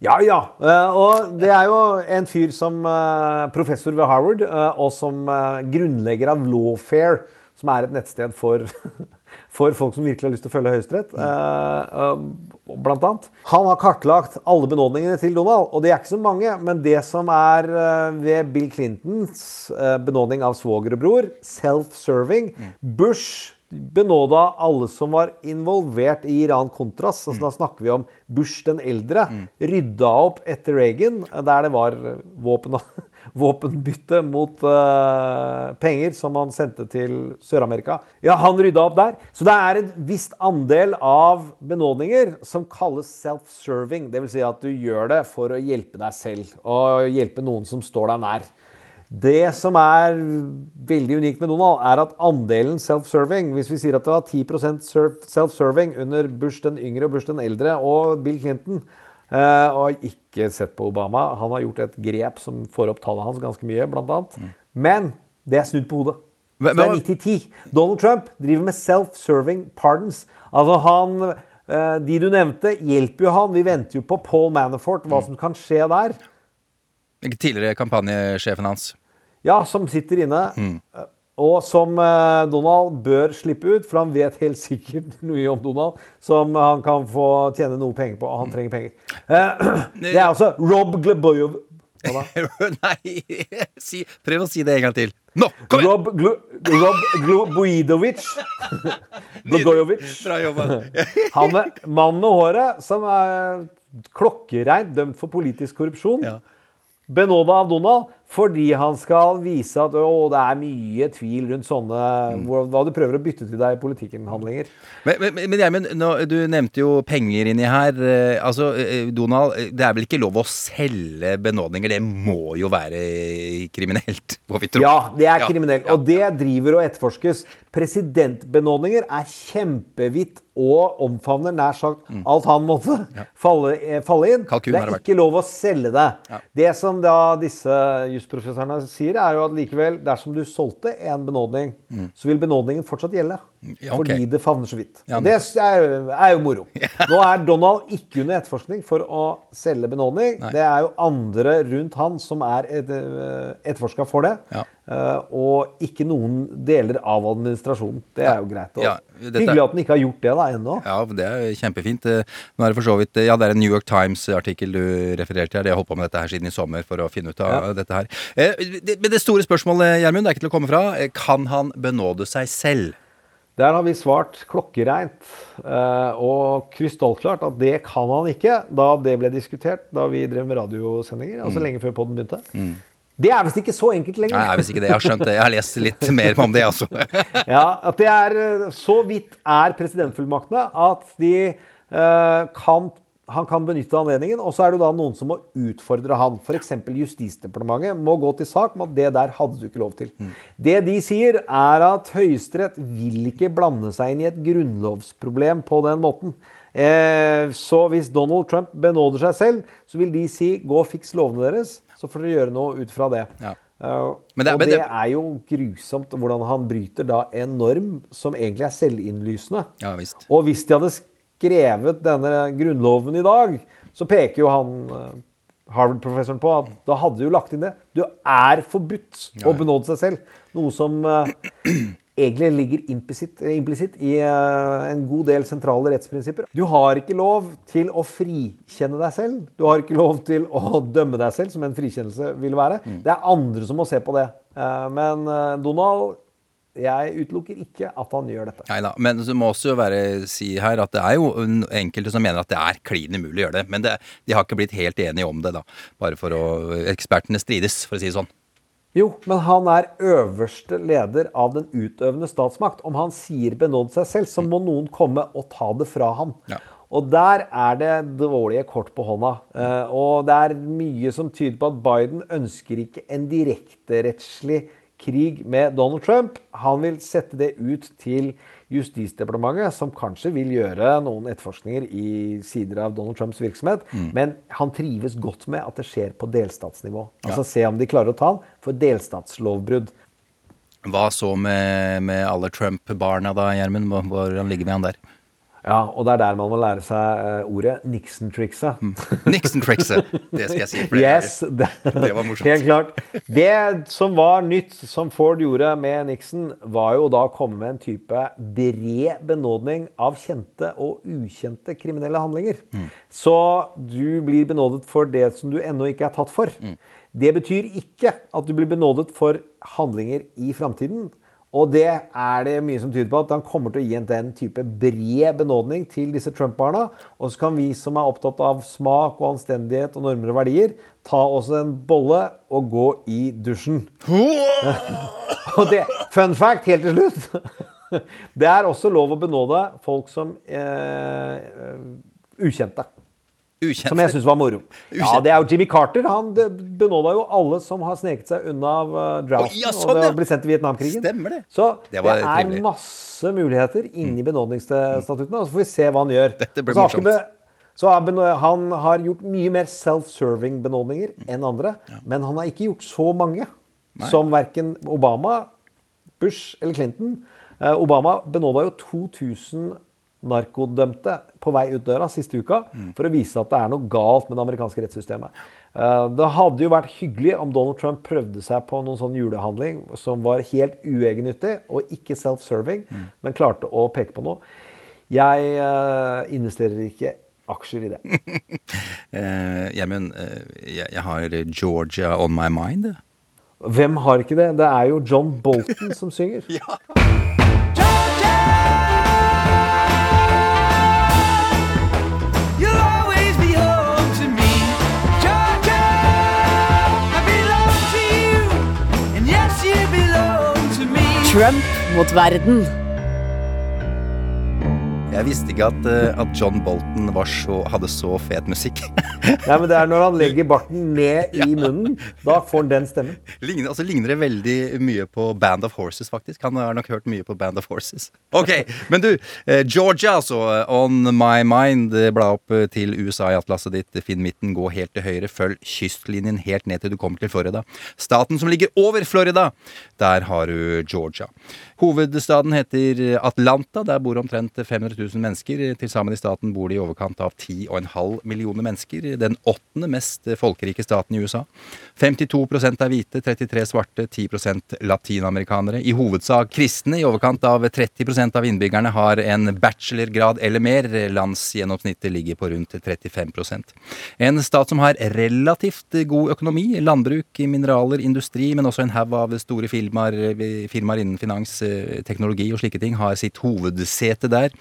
Ja, ja. Eh, og det er jo en fyr som eh, professor ved Harvard, eh, og som grunnlegger av Lawfare, som er et nettsted for, for folk som virkelig har lyst til å følge Høyesterett, eh, blant annet. Han har kartlagt alle benådningene til Donald, og det er ikke så mange, men det som er ved Bill Clintons benådning av svoger og bror, self-serving, Bush benåda alle som var involvert i Iran-Contras. Altså, Da snakker vi om Bush den eldre. Rydda opp etter Reagan, der det var våpen, våpenbytte mot uh, penger som han sendte til Sør-Amerika. Ja, han rydda opp der. Så det er en visst andel av benådninger som kalles self-serving. Dvs. Si at du gjør det for å hjelpe deg selv og hjelpe noen som står deg nær. Det som er veldig unikt med Donald, er at andelen self-serving Hvis vi sier at det var 10 serv- self-serving under Bush den yngre og Bush den eldre og Bill Clinton eh, Og ikke sett på Obama. Han har gjort et grep som får opp tallet hans ganske mye, blant annet. Men det er snudd på hodet. Så det er 90-10. Donald Trump driver med self-serving pardons. Altså han eh, De du nevnte, hjelper jo han. Vi venter jo på Paul Manafort, hva som kan skje der. Tidligere kampanjesjefen hans. Ja, som sitter inne. Mm. Og som eh, Donald bør slippe ut, for han vet helt sikkert mye om Donald som han kan få tjene noe penger på. og Han trenger penger. Eh, det er altså Rob Glebojov Nei, si, prøv å si det en gang til. Nå, kom igjen! Rob, Glo, Rob. Blogojovic. Bra jobba. Han med mannen med håret som er klokkereint dømt for politisk korrupsjon. Benåda av Donald fordi han skal vise at å, det er mye tvil rundt sånne hvor, Hva du prøver å bytte til deg i politikken-handlinger. Men, men, men, Gjermund, du nevnte jo penger inni her. Eh, altså, eh, Donald, eh, det er vel ikke lov å selge benådninger? Det må jo være kriminelt, må vi tro. Ja, det er Ja. kriminelt. Og det driver og etterforskes. Presidentbenådninger er kjempevidt og omfavner nær sagt alt han måtte falle, eh, falle inn. Kalkun det er ikke lov å selge det. Det som da disse jusprofessorene sier, er jo at likevel, dersom du solgte en benådning, Mm. så vil benådningen fortsatt gjelde. Ja, okay. Fordi det favner så vidt. Ja, det er, er jo moro. Nå er Donald ikke under etterforskning for å selge benådning. Det er jo andre rundt han som er etterforska for det. Ja. Eh, og ikke noen deler av administrasjonen. Det er jo greit. Dette- Hyggelig at han ikke har gjort det da ennå. Ja, det er kjempefint. Eh, Nå er det for så vidt Ja, det er en New York Times-artikkel du refererte til. De har holdt på med dette her siden i sommer for å finne ut av dette her. Eh, Men det store spørsmålet, Gjermund, det er ikke til å komme fra. Eh, Kan han benåde seg selv? Der har vi svart klokkereint eh, og krystallklart at det kan han ikke, da det ble diskutert da vi drev med radiosendinger, altså Mm. lenge før podden begynte. Det er visst ikke så enkelt lenger. Nei, jeg visst ikke det. Jeg har skjønt det. Jeg har lest litt mer om det, altså. ja, at det er eh, Så vidt er presidentfullmaktene at de eh, kan han kan benytte anledningen, og så er det da noen som må utfordre han. F.eks. Justisdepartementet må gå til sak med at det der hadde du ikke lov til. Det de sier, er at Høyesterett vil ikke blande seg inn i et grunnlovsproblem på den måten. Eh, så hvis Donald Trump benåder seg selv, så vil de si gå og fiks lovene deres, så får dere gjøre noe ut fra det. Ja. Uh, Men det og det det- er jo grusomt hvordan han bryter da en norm som egentlig er selvinnlysende. Ja visst. Og hvis de hadde skrevet denne grunnloven i dag, så peker jo han eh, Harvard-professoren på at da hadde du jo lagt inn det. Du er forbudt å benåde seg selv. Noe som eh, egentlig ligger implisitt eh, i en god del sentrale rettsprinsipper. Du har ikke lov til å frikjenne deg selv. Du har ikke lov til å dømme deg selv, som en frikjennelse vil være. Det er andre som må se på det. Men Donald jeg utelukker ikke at han gjør dette. Neida. Men det må også være si her at det er jo enkelte som mener at det er klin umulig å gjøre det. Men det, de har ikke blitt helt enige om det, da. Bare for å Ekspertene strides, for å si det sånn. Jo, men han er øverste leder av den utøvende statsmakt. Om han sier benåd seg selv, så må noen komme og ta det fra ham. Og der er det dårlige kort på hånda. Eh, og det er mye som tyder på at Biden ønsker ikke en direkterettslig krig med Donald Trump. Han vil sette det ut til Justisdepartementet, som kanskje vil gjøre noen etterforskninger i sider av Donald Trumps virksomhet. Mm. Men han trives godt med at det skjer på delstatsnivå. Ja. Altså se om de klarer å ta han for delstatslovbrudd. Hva så med, med alle Trump-barna da, Gjermund? Hvor- Hvordan ligger vi an der? Ja, og det er der man må lære seg eh, ordet Nixon-trikset. Nixon-trikset. Det skal jeg si flere Yes, det. Det var morsomt. Helt klart. Det som var nytt, som Ford gjorde med Nixon, var jo da å komme med en type bred benådning av kjente og ukjente kriminelle handlinger. Mm. Så du blir benådet for det som du ennå ikke er tatt for. Mm. Det betyr ikke at du blir benådet for handlinger i framtiden. Og det er det mye som tyder på at han kommer til å gi en den type bred benådning til disse Trump-barna. Og så kan vi som er opptatt av smak og anstendighet og normer og verdier, ta også en bolle og gå i dusjen. og det, fun fact helt til slutt. Det er også lov å benåde folk som eh, ukjente. Ukjente. Som jeg syns var moro. Ja, det er jo Jimmy Carter. Han benåda jo alle som har sneket seg unna av draften oh, ja, sånn, og ja. blitt sendt til Vietnamkrigen. Stemmer det. Så Det det, er trivelig. Mm. masse muligheter inni benådningsstatuttene. Og så får vi se hva han gjør. Dette blir så morsomt. så han har gjort mye mer self-serving benådninger enn andre. Men han har ikke gjort så mange Nei. som verken Obama, Bush eller Clinton. Eh, Obama benåda jo 2000 narkodømte på vei ut døra siste uka for å vise at det er noe galt med det amerikanske rettssystemet. Eh, Det hadde jo vært hyggelig om Donald Trump prøvde seg på noen sånn julehandling som var helt uegennyttig og ikke self-serving, men klarte å peke på noe. Jeg eh, investerer ikke aksjer i det. uh, ja, men, uh, jeg, jeg har Georgia on my mind. Hvem har ikke det? Det er jo John Bolton som synger. You'll Trump mot verden. Jeg visste ikke at, eh, at John Bolton var så, hadde så fet musikk. Nei, men det er når han legger barten ned i munnen, da får han den stemmen. ligner, altså, ligner det veldig mye på Band of Horses, faktisk. Han har nok hørt mye på Band of Horses. Ok, Men du, eh, Georgia, altså. On my mind. eh, Bla opp til USA i atlaset ditt. Finn midten, gå helt til høyre. Følg kystlinjen helt ned til du kommer til Florida. Staten som ligger over Florida, der har du Georgia. Hovedstaden heter Atlanta. Der bor omtrent 500 000 mennesker. Til sammen i staten bor det i overkant av 10,5 millioner mennesker. Den åttende mest folkerike staten i USA. 52% er hvite, 33 svarte, 10% latinamerikanere. I hovedsak kristne. I overkant av 30% av innbyggerne har en bachelorgrad eller mer. Landsgjennomsnittet ligger på rundt 35% En stat som har relativt god økonomi. Landbruk, mineraler, industri, men også en haug av store firmaer, firmaer innen finans, teknologi og slike ting har sitt hovedsete der.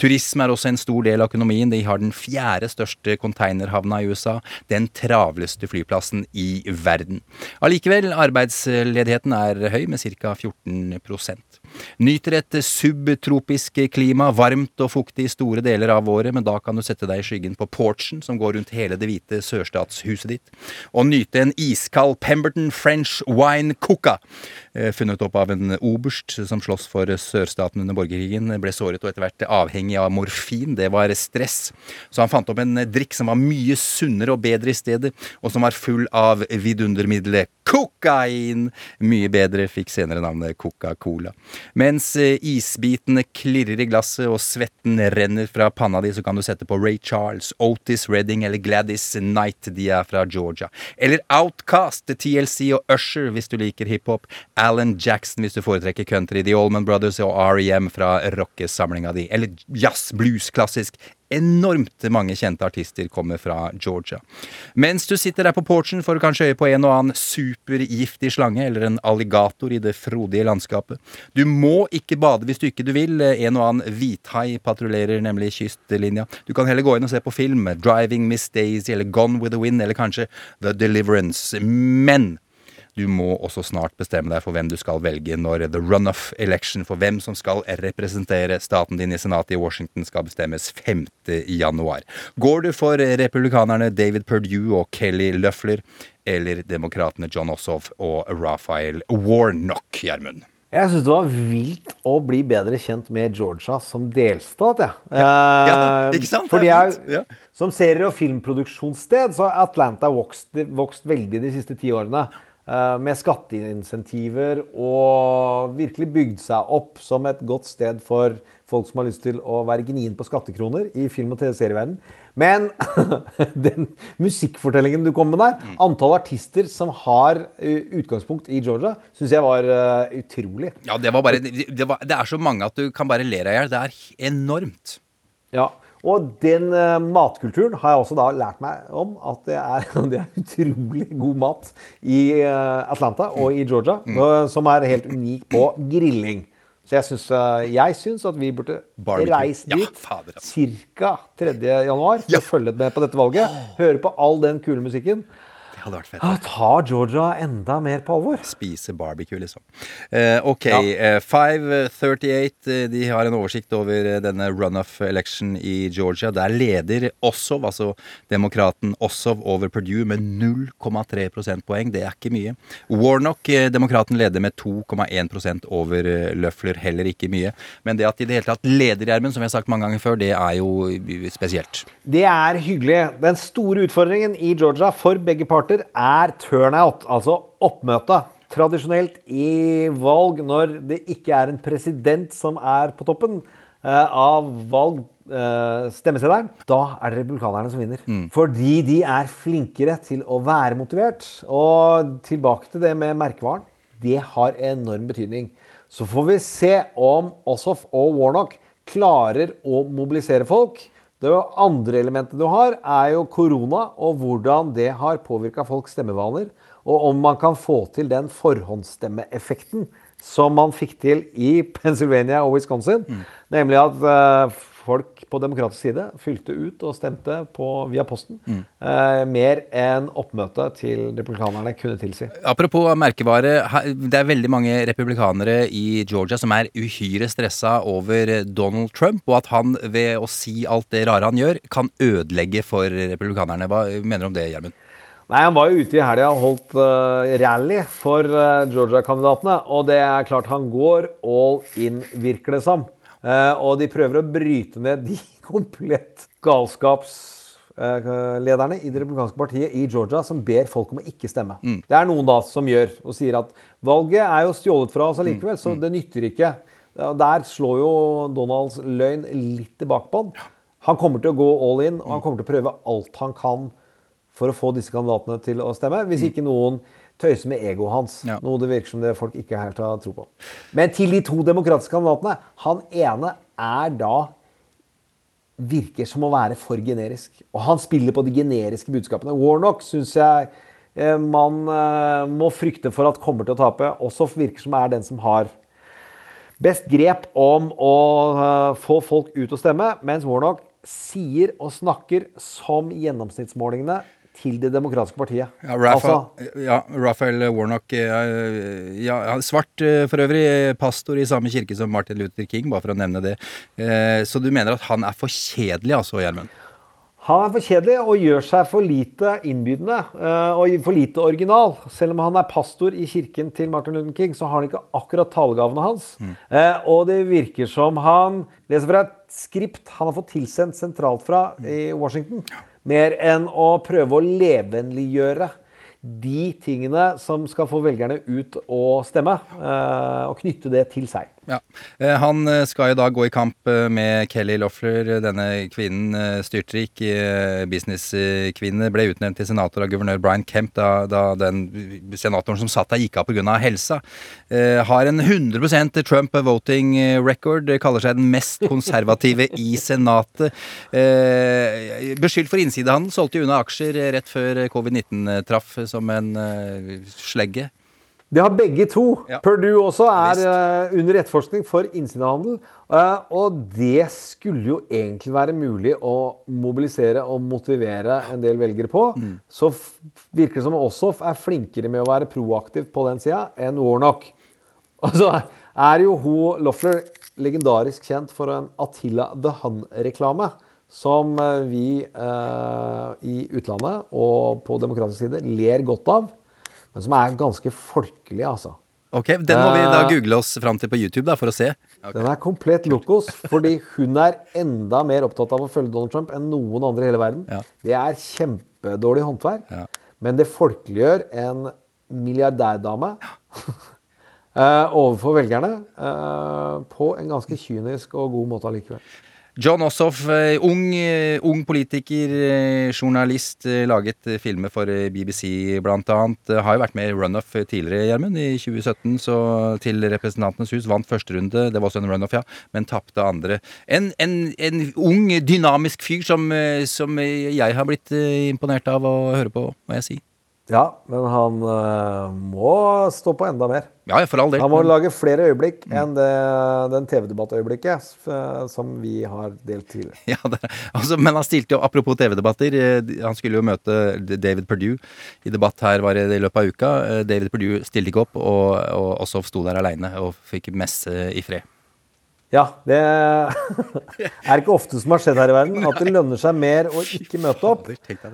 Turisme er også en stor del av økonomien. De har den fjerde største containerhavna i USA. Den travleste flyplassen i verden. Allikevel, arbeidsledigheten er høy, med ca. 14% Nyter et subtropisk klima, varmt og fuktig i store deler av året, men da kan du sette deg i skyggen på porchen som går rundt hele det hvite sørstatshuset ditt, og nyte en iskald Pemberton French wine coca, eh, funnet opp av en oberst som slåss for sørstaten under borgerkrigen, ble såret og etter hvert avhengig av morfin. Det var stress. Så han fant opp en drikk som var mye sunnere og bedre i stedet, og som var full av vidundermiddelet kokain. Mye bedre, fikk senere navnet Coca-Cola. Mens eh, isbitene klirrer i glasset og svetten renner fra panna di, så kan du sette på Ray Charles, Otis Redding eller Gladys Knight, de er fra Georgia. Eller Outcast, TLC og Usher hvis du liker hiphop. Alan Jackson hvis du foretrekker country. The Allman Brothers og REM fra rockesamlinga di. Eller jazz, blues, klassisk. Enormt mange kjente artister kommer fra Georgia. Mens du sitter der på porchen får du kanskje øye på en og annen supergiftig slange eller en alligator i det frodige landskapet. Du må ikke bade hvis du ikke du vil. En og annen hvithai patruljerer nemlig kystlinja. Du kan heller gå inn og se på film. Driving Miss Daisy eller Gone with the Wind eller kanskje The Deliverance. Men du må også snart bestemme deg for hvem du skal velge når the runoff election for hvem som skal representere staten din i senatet i Washington skal bestemmes 5. januar. Går du for republikanerne David Perdue og Kelly Løffler, eller demokratene John Ossoff og Raphael Warnock, Gjermund? Jeg syns det var vilt å bli bedre kjent med Georgia som delstat, jeg. Ja. Ja, ikke sant? Fordi jeg. Ja. Som serie- og filmproduksjonssted så har Atlanta vokst, vokst veldig de siste ti årene. Eh, Med skatteinsentiver og virkelig bygd seg opp som et godt sted for folk som har lyst til å være gnien på skattekroner i film- og TV-serieverdenen. Men den musikkfortellingen du kom med der, antall artister som har eh, utgangspunkt i Georgia, syns jeg var eh, utrolig. Ja, det var bare det, var, det er så mange at du kan bare le deg i hjel. Det er enormt. Ja, og den eh, matkulturen har jeg også da lært meg om at det er, det er utrolig god mat i eh, Atlanta og i Georgia, eh, som er helt unik på grilling. Så jeg syns, jeg syns at vi burde reise dit altså. ca. 3. januar for å følge med på dette valget. Høre på all den kule musikken. Hadde vært fett. Ah, Ta Georgia enda mer på alvor. Spise barbecue, liksom. Eh, ok, Ja. eh, 538 eh, de har en oversikt over eh, denne runoff election i Georgia. Der leder Ossov, altså demokraten Ossov, over Perdue med 0,3 prosentpoeng. Det er ikke mye. Warnock, eh, demokraten, leder med 2,1 over Løfler. Heller ikke mye. Men det at de i det hele tatt leder, Gjermund, som vi har sagt mange ganger før, det er jo eh, spesielt. Det er hyggelig. Den store utfordringen i Georgia for begge parter er turnout, altså oppmøte. Tradisjonelt i valg når det ikke er en president som er på toppen eh, av valg, eh, stemmeseddelen, da er det republikanerne som vinner. Fordi de er flinkere til å være motivert. Og tilbake til det med merkevaren. Det har enorm betydning. Så får vi se om Ossoff og Warnock klarer å mobilisere folk. Det andre elementet du har, er jo korona, og hvordan det har påvirka folks stemmevaner. Og om man kan få til den forhåndsstemmeeffekten som man fikk til i Pennsylvania og Wisconsin. Nemlig at eh, folk på demokratisk side fylte ut og stemte på, via posten. eh, mer enn oppmøtet til republikanerne kunne tilsi. Apropos merkevare. Det er veldig mange republikanere i Georgia som er uhyre stressa over Donald Trump, og at han ved å si alt det rare han gjør, kan ødelegge for republikanerne. Hva mener du om det, Gjermund? Nei, Han var jo ute i helga og holdt uh, rally for uh, Georgia-kandidatene. Og det er klart han går all in, virker det som. Eh, og de prøver å bryte ned de komplett Trump-lederne i det republikanske partiet i Georgia som ber folk om å ikke stemme. Mm. Det er noen da som gjør og sier at valget er jo stjålet fra oss allikevel, Mm. så det nytter ikke. Der slår jo Donalds løgn litt tilbake på han. Han kommer til å gå all in, og han kommer til å prøve alt han kan for å få disse kandidatene til å stemme, hvis ikke noen tøyser med egoet hans. Noe det virker som det folk ikke helt har tro på. Men til de to demokratiske kandidatene. Han ene er da virker som å være for generisk. Og han spiller på de generiske budskapene. Warnock syns jeg eh, man eh, må frykte for at kommer til å tape. Også virker som er den som har best grep om å eh, få folk ut og stemme, mens Warnock sier og snakker som gjennomsnittsmålingene til det demokratiske partiet. Ja, Raphael, Altså, ja, Raphael Warnock eh, ja, Svart eh, for øvrig, eh, pastor i samme kirke som Martin Luther King, bare for å nevne det. Så du mener at han er for kjedelig, altså, Gjermund? Han er for kjedelig og gjør seg for lite innbydende og for lite original. Selv om han er pastor i kirken til Martin Luther King, så har han ikke akkurat talegavene hans. Mm. og det virker som han leser fra et skript han har fått tilsendt sentralt fra i Washington, mer enn å prøve å levenliggjøre de tingene som skal få velgerne ut og stemme, eh, og knytte det til seg. Ja. Eh, Han eh, skal jo da gå i kamp eh, med Kelly Loeffler, denne kvinnen, styrtrik businesskvinne, ble utnevnt til senator av guvernør Brian Kemp da, da den senatoren som satt der, gikk av pga. helsa. Har en 100% Trump voting record, kaller seg den mest konservative i senatet. Beskyldt for innsidehandel, solgte unna aksjer rett før covid-19 traff som en slegge. Det har begge to. Purdue også er uh, under etterforskning for innsidehandel. Uh, og det skulle jo egentlig være mulig å mobilisere og motivere en del velgere på. Så f- virker det som Ossoff er flinkere med å være proaktiv på den sida enn Warnock. Og så er jo hun Loeffler legendarisk kjent for en Attila the Hun-reklame. Som eh, vi uh, i utlandet og på demokratisk side ler godt av. Men som er ganske folkelig, altså. Ok, Den må vi da Eh, google oss fram til på YouTube da, for å se. Den er komplett lokos, fordi hun er enda mer opptatt av å følge Donald Trump enn noen andre i hele verden. Det er kjempedårlig håndverk, men det folkeliggjør en milliardærdame ja. overfor velgerne eh, på en ganske kynisk og god måte allikevel. John Ossoff, eh, ung, eh, ung politiker, eh, journalist, laget filmer for BBC. Eh, Har jo vært med i runoff tidligere, Gjermund. I 2017 så til Representantenes hus. Vant første runde, det var også en runoff, ja, men tapte andre. En, en, en ung, dynamisk fyr som, som jeg har blitt imponert av å høre på, må jeg si. Ja, men han eh, må stå på enda mer. Ja, for all del. Han må lage flere øyeblikk enn det, den TV-debattøyeblikket eh, som vi har delt tidligere. Ja, det, altså, men han stilte jo, apropos TV-debatter, eh, han skulle jo møte David Perdue i debatt her var det i løpet av uka. David Perdue stilte ikke opp, og, og også sto der aleine og fikk messe i fred. Ja, det er ikke ofte som har skjedd her i verden. At det lønner seg mer å ikke møte opp.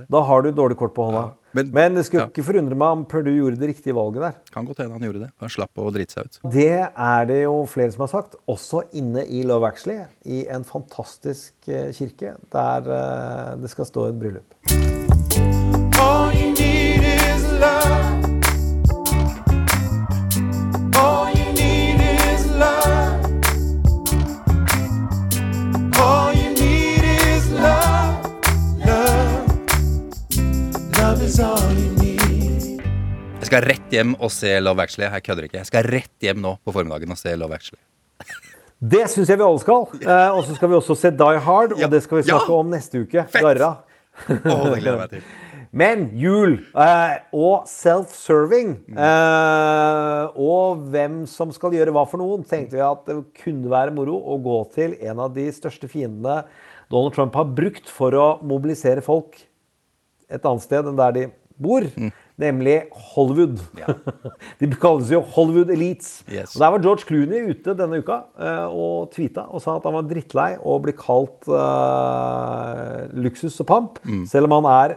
Da har du dårlig kort på hånda. Men, det skulle ikke forundre meg om Purdue gjorde det riktige valget der. Kan godt hende han gjorde det. Han slapp å drite seg ut. Det er det jo flere som har sagt, også inne i Love Actually, i en fantastisk eh, kirke der eh, det skal stå et bryllup. All you need is love. Skal rett hjem og se Love Actually. Jeg kødder ikke. Jeg skal rett hjem nå på formiddagen og se Love Actually. Det syns jeg vi alle skal. Eh, og så skal vi også se Die Hard, og det skal vi snakke Ja! om neste uke. Garra. Å, det gleder jeg meg til. Men jul eh, og self-serving eh, og hvem som skal gjøre hva for noen, tenkte vi at det kunne være moro å gå til en av de største fiendene Donald Trump har brukt for å mobilisere folk et annet sted enn der de bor, nemlig Hollywood. de kalles jo Hollywood Elites. Yes. Og Der var George Clooney ute denne uka eh, og tweeta og sa at han var drittlei å bli kalt uh, luksus og pamp, Mm. selv om han er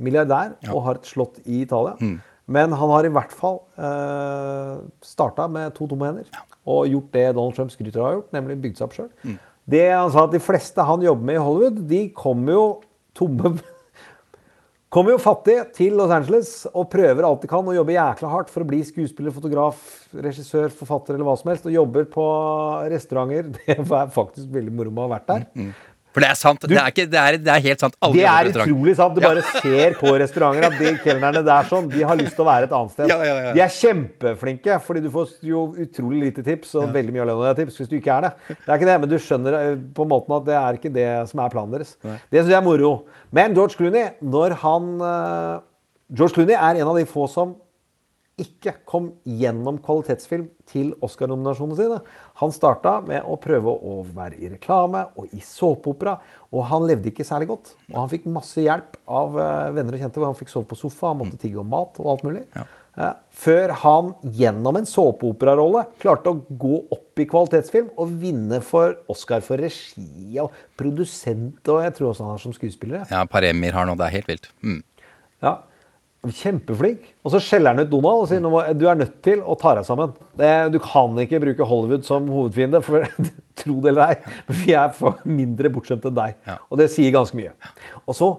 milliardær og har et slott i Italia. Mm. Men han har i hvert fall uh, starta med to tomme hender og gjort det Donald Trump skryter av å ha gjort, nemlig bygd seg opp sjøl. Mm. Det han sa at De fleste han jobber med i Hollywood, de kommer jo tomme Kommer jo fattig til Los Angeles og prøver alt de kan og jobber jækla hardt for å bli skuespiller, fotograf, regissør, forfatter eller hva som helst. Og jobber på restauranter. Det er faktisk veldig moro med å ha vært der. For det er sant. det, er ikke, det, er, det er helt sant. Aldri Det er utrolig sant. Du Ja. bare ser på restauranter at de kelnerne der sånn, de har lyst til å være et annet sted. Ja, ja. De er kjempeflinke, fordi du får jo utrolig lite tips, og veldig mye av tips hvis du ikke er det. Det er ikke det, men du skjønner på en måte at det er ikke det som er planen deres. Det syns jeg er moro. Men George Clooney, når han eh, George Clooney er en av de få som ikke kom gjennom kvalitetsfilm til Oscar-nominasjonene sine. Han starta med å prøve å være i reklame og i såpeopera, og han levde ikke særlig godt. Og han fikk masse hjelp av eh, venner og kjente, hvor han fikk sove på sofa, han måtte tigge om mat og alt mulig. Ja. Før han gjennom en såpeoperarolle klarte å gå opp i kvalitetsfilm og vinne for Oscar for regi og produsent, og jeg tror også han er som skuespiller. ja. Par Emir har nå. Det er helt vilt. Mm. Ja, Kjempeflink. Og så skjeller han ut Donald og sier må, du er nødt til å ta deg sammen. Det, du kan ikke bruke Hollywood som hovedfiende, for tro det eller ei, vi er for mindre bortskjemte enn deg. Og det sier ganske mye. Og så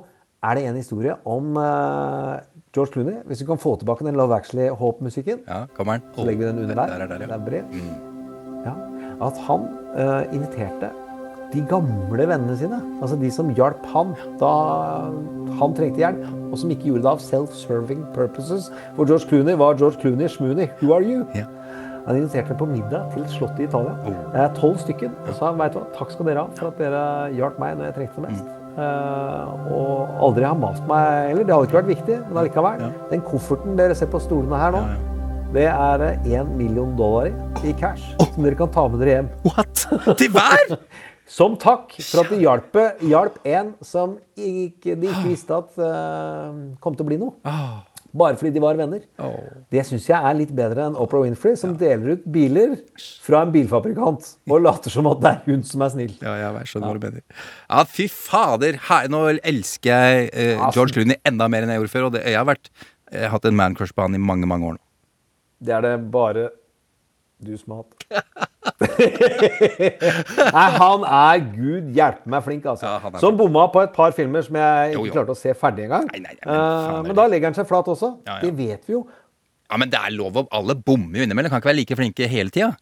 er det en historie om eh, George Clooney. Hvis du kan få tilbake den Love Actually-håp-musikken, Ja, kommer så legger vi den under der. Der der, der, ja. Det er brev. Ja. At han uh, inviterte de gamle vennene sine. Altså de som hjalp han da han trengte hjelp, og som ikke gjorde det av self-serving purposes. For George Clooney var George Clooney Schmooney. Who are you? Han inviterte på middag til et slott i Italia. Det er tolv stykker. Og sa vet du hva, takk skal dere ha for at dere hjalp meg når jeg trengte det mest. Eh, og aldri har mast meg heller. Det hadde ikke vært viktig, men allikevel. Den kofferten dere ser på stolene her nå, det er én million dollar i, i cash som dere kan ta med dere hjem. What? Til hver? Som takk for at de hjalp, hjalp en som ikke, de ikke visste at uh, kom til å bli noe. Bare fordi de var venner. Det syns jeg er litt bedre enn Oprah Winfrey, som deler ut biler fra en bilfabrikant og later som at det er hun som er snill. Ja, jeg skjønner hva du mener. Ja, fy fader. Nå elsker jeg uh, George Clooney enda mer enn jeg gjorde før. Og det, jeg, har vært, jeg har hatt en man-crush på han i mange, mange år nå. Det er det bare du som har hatt. Nei, han er gud hjelpe meg flink, altså. er som bomma på et par filmer som jeg ikke jo. klarte å se ferdig engang. men Eh, men da legger han seg flat også. Ja, ja. Det vet vi jo. Ja, Men det er lov å Alle bommer jo innimellom. Kan ikke være like flinke hele tida.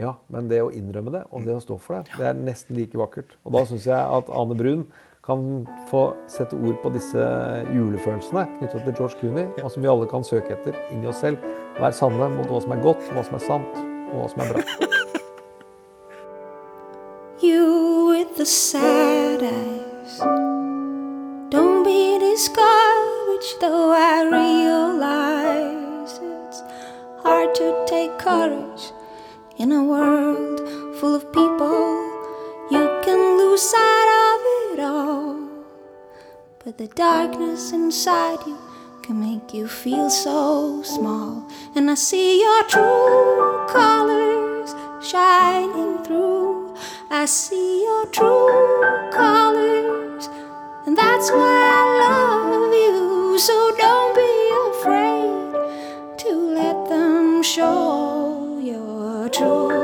Ja, men det å innrømme det, og det å stå for det, det er nesten like vakkert. Og da syns jeg at Ane Brun kan få sette ord på disse julefølelsene knyttet til George Clooney, og som vi alle kan søke etter inni oss selv. Være sanne mot hva som er godt, hva som er sant, og hva som er bra. The sad eyes. Don't be discouraged, though I realize it's hard to take courage in a world full of people. You can lose sight of it all. But the darkness inside you can make you feel so small. And I see your true colors shining through. I see your true colors, and that's why I love you. So don't be afraid to let them show your true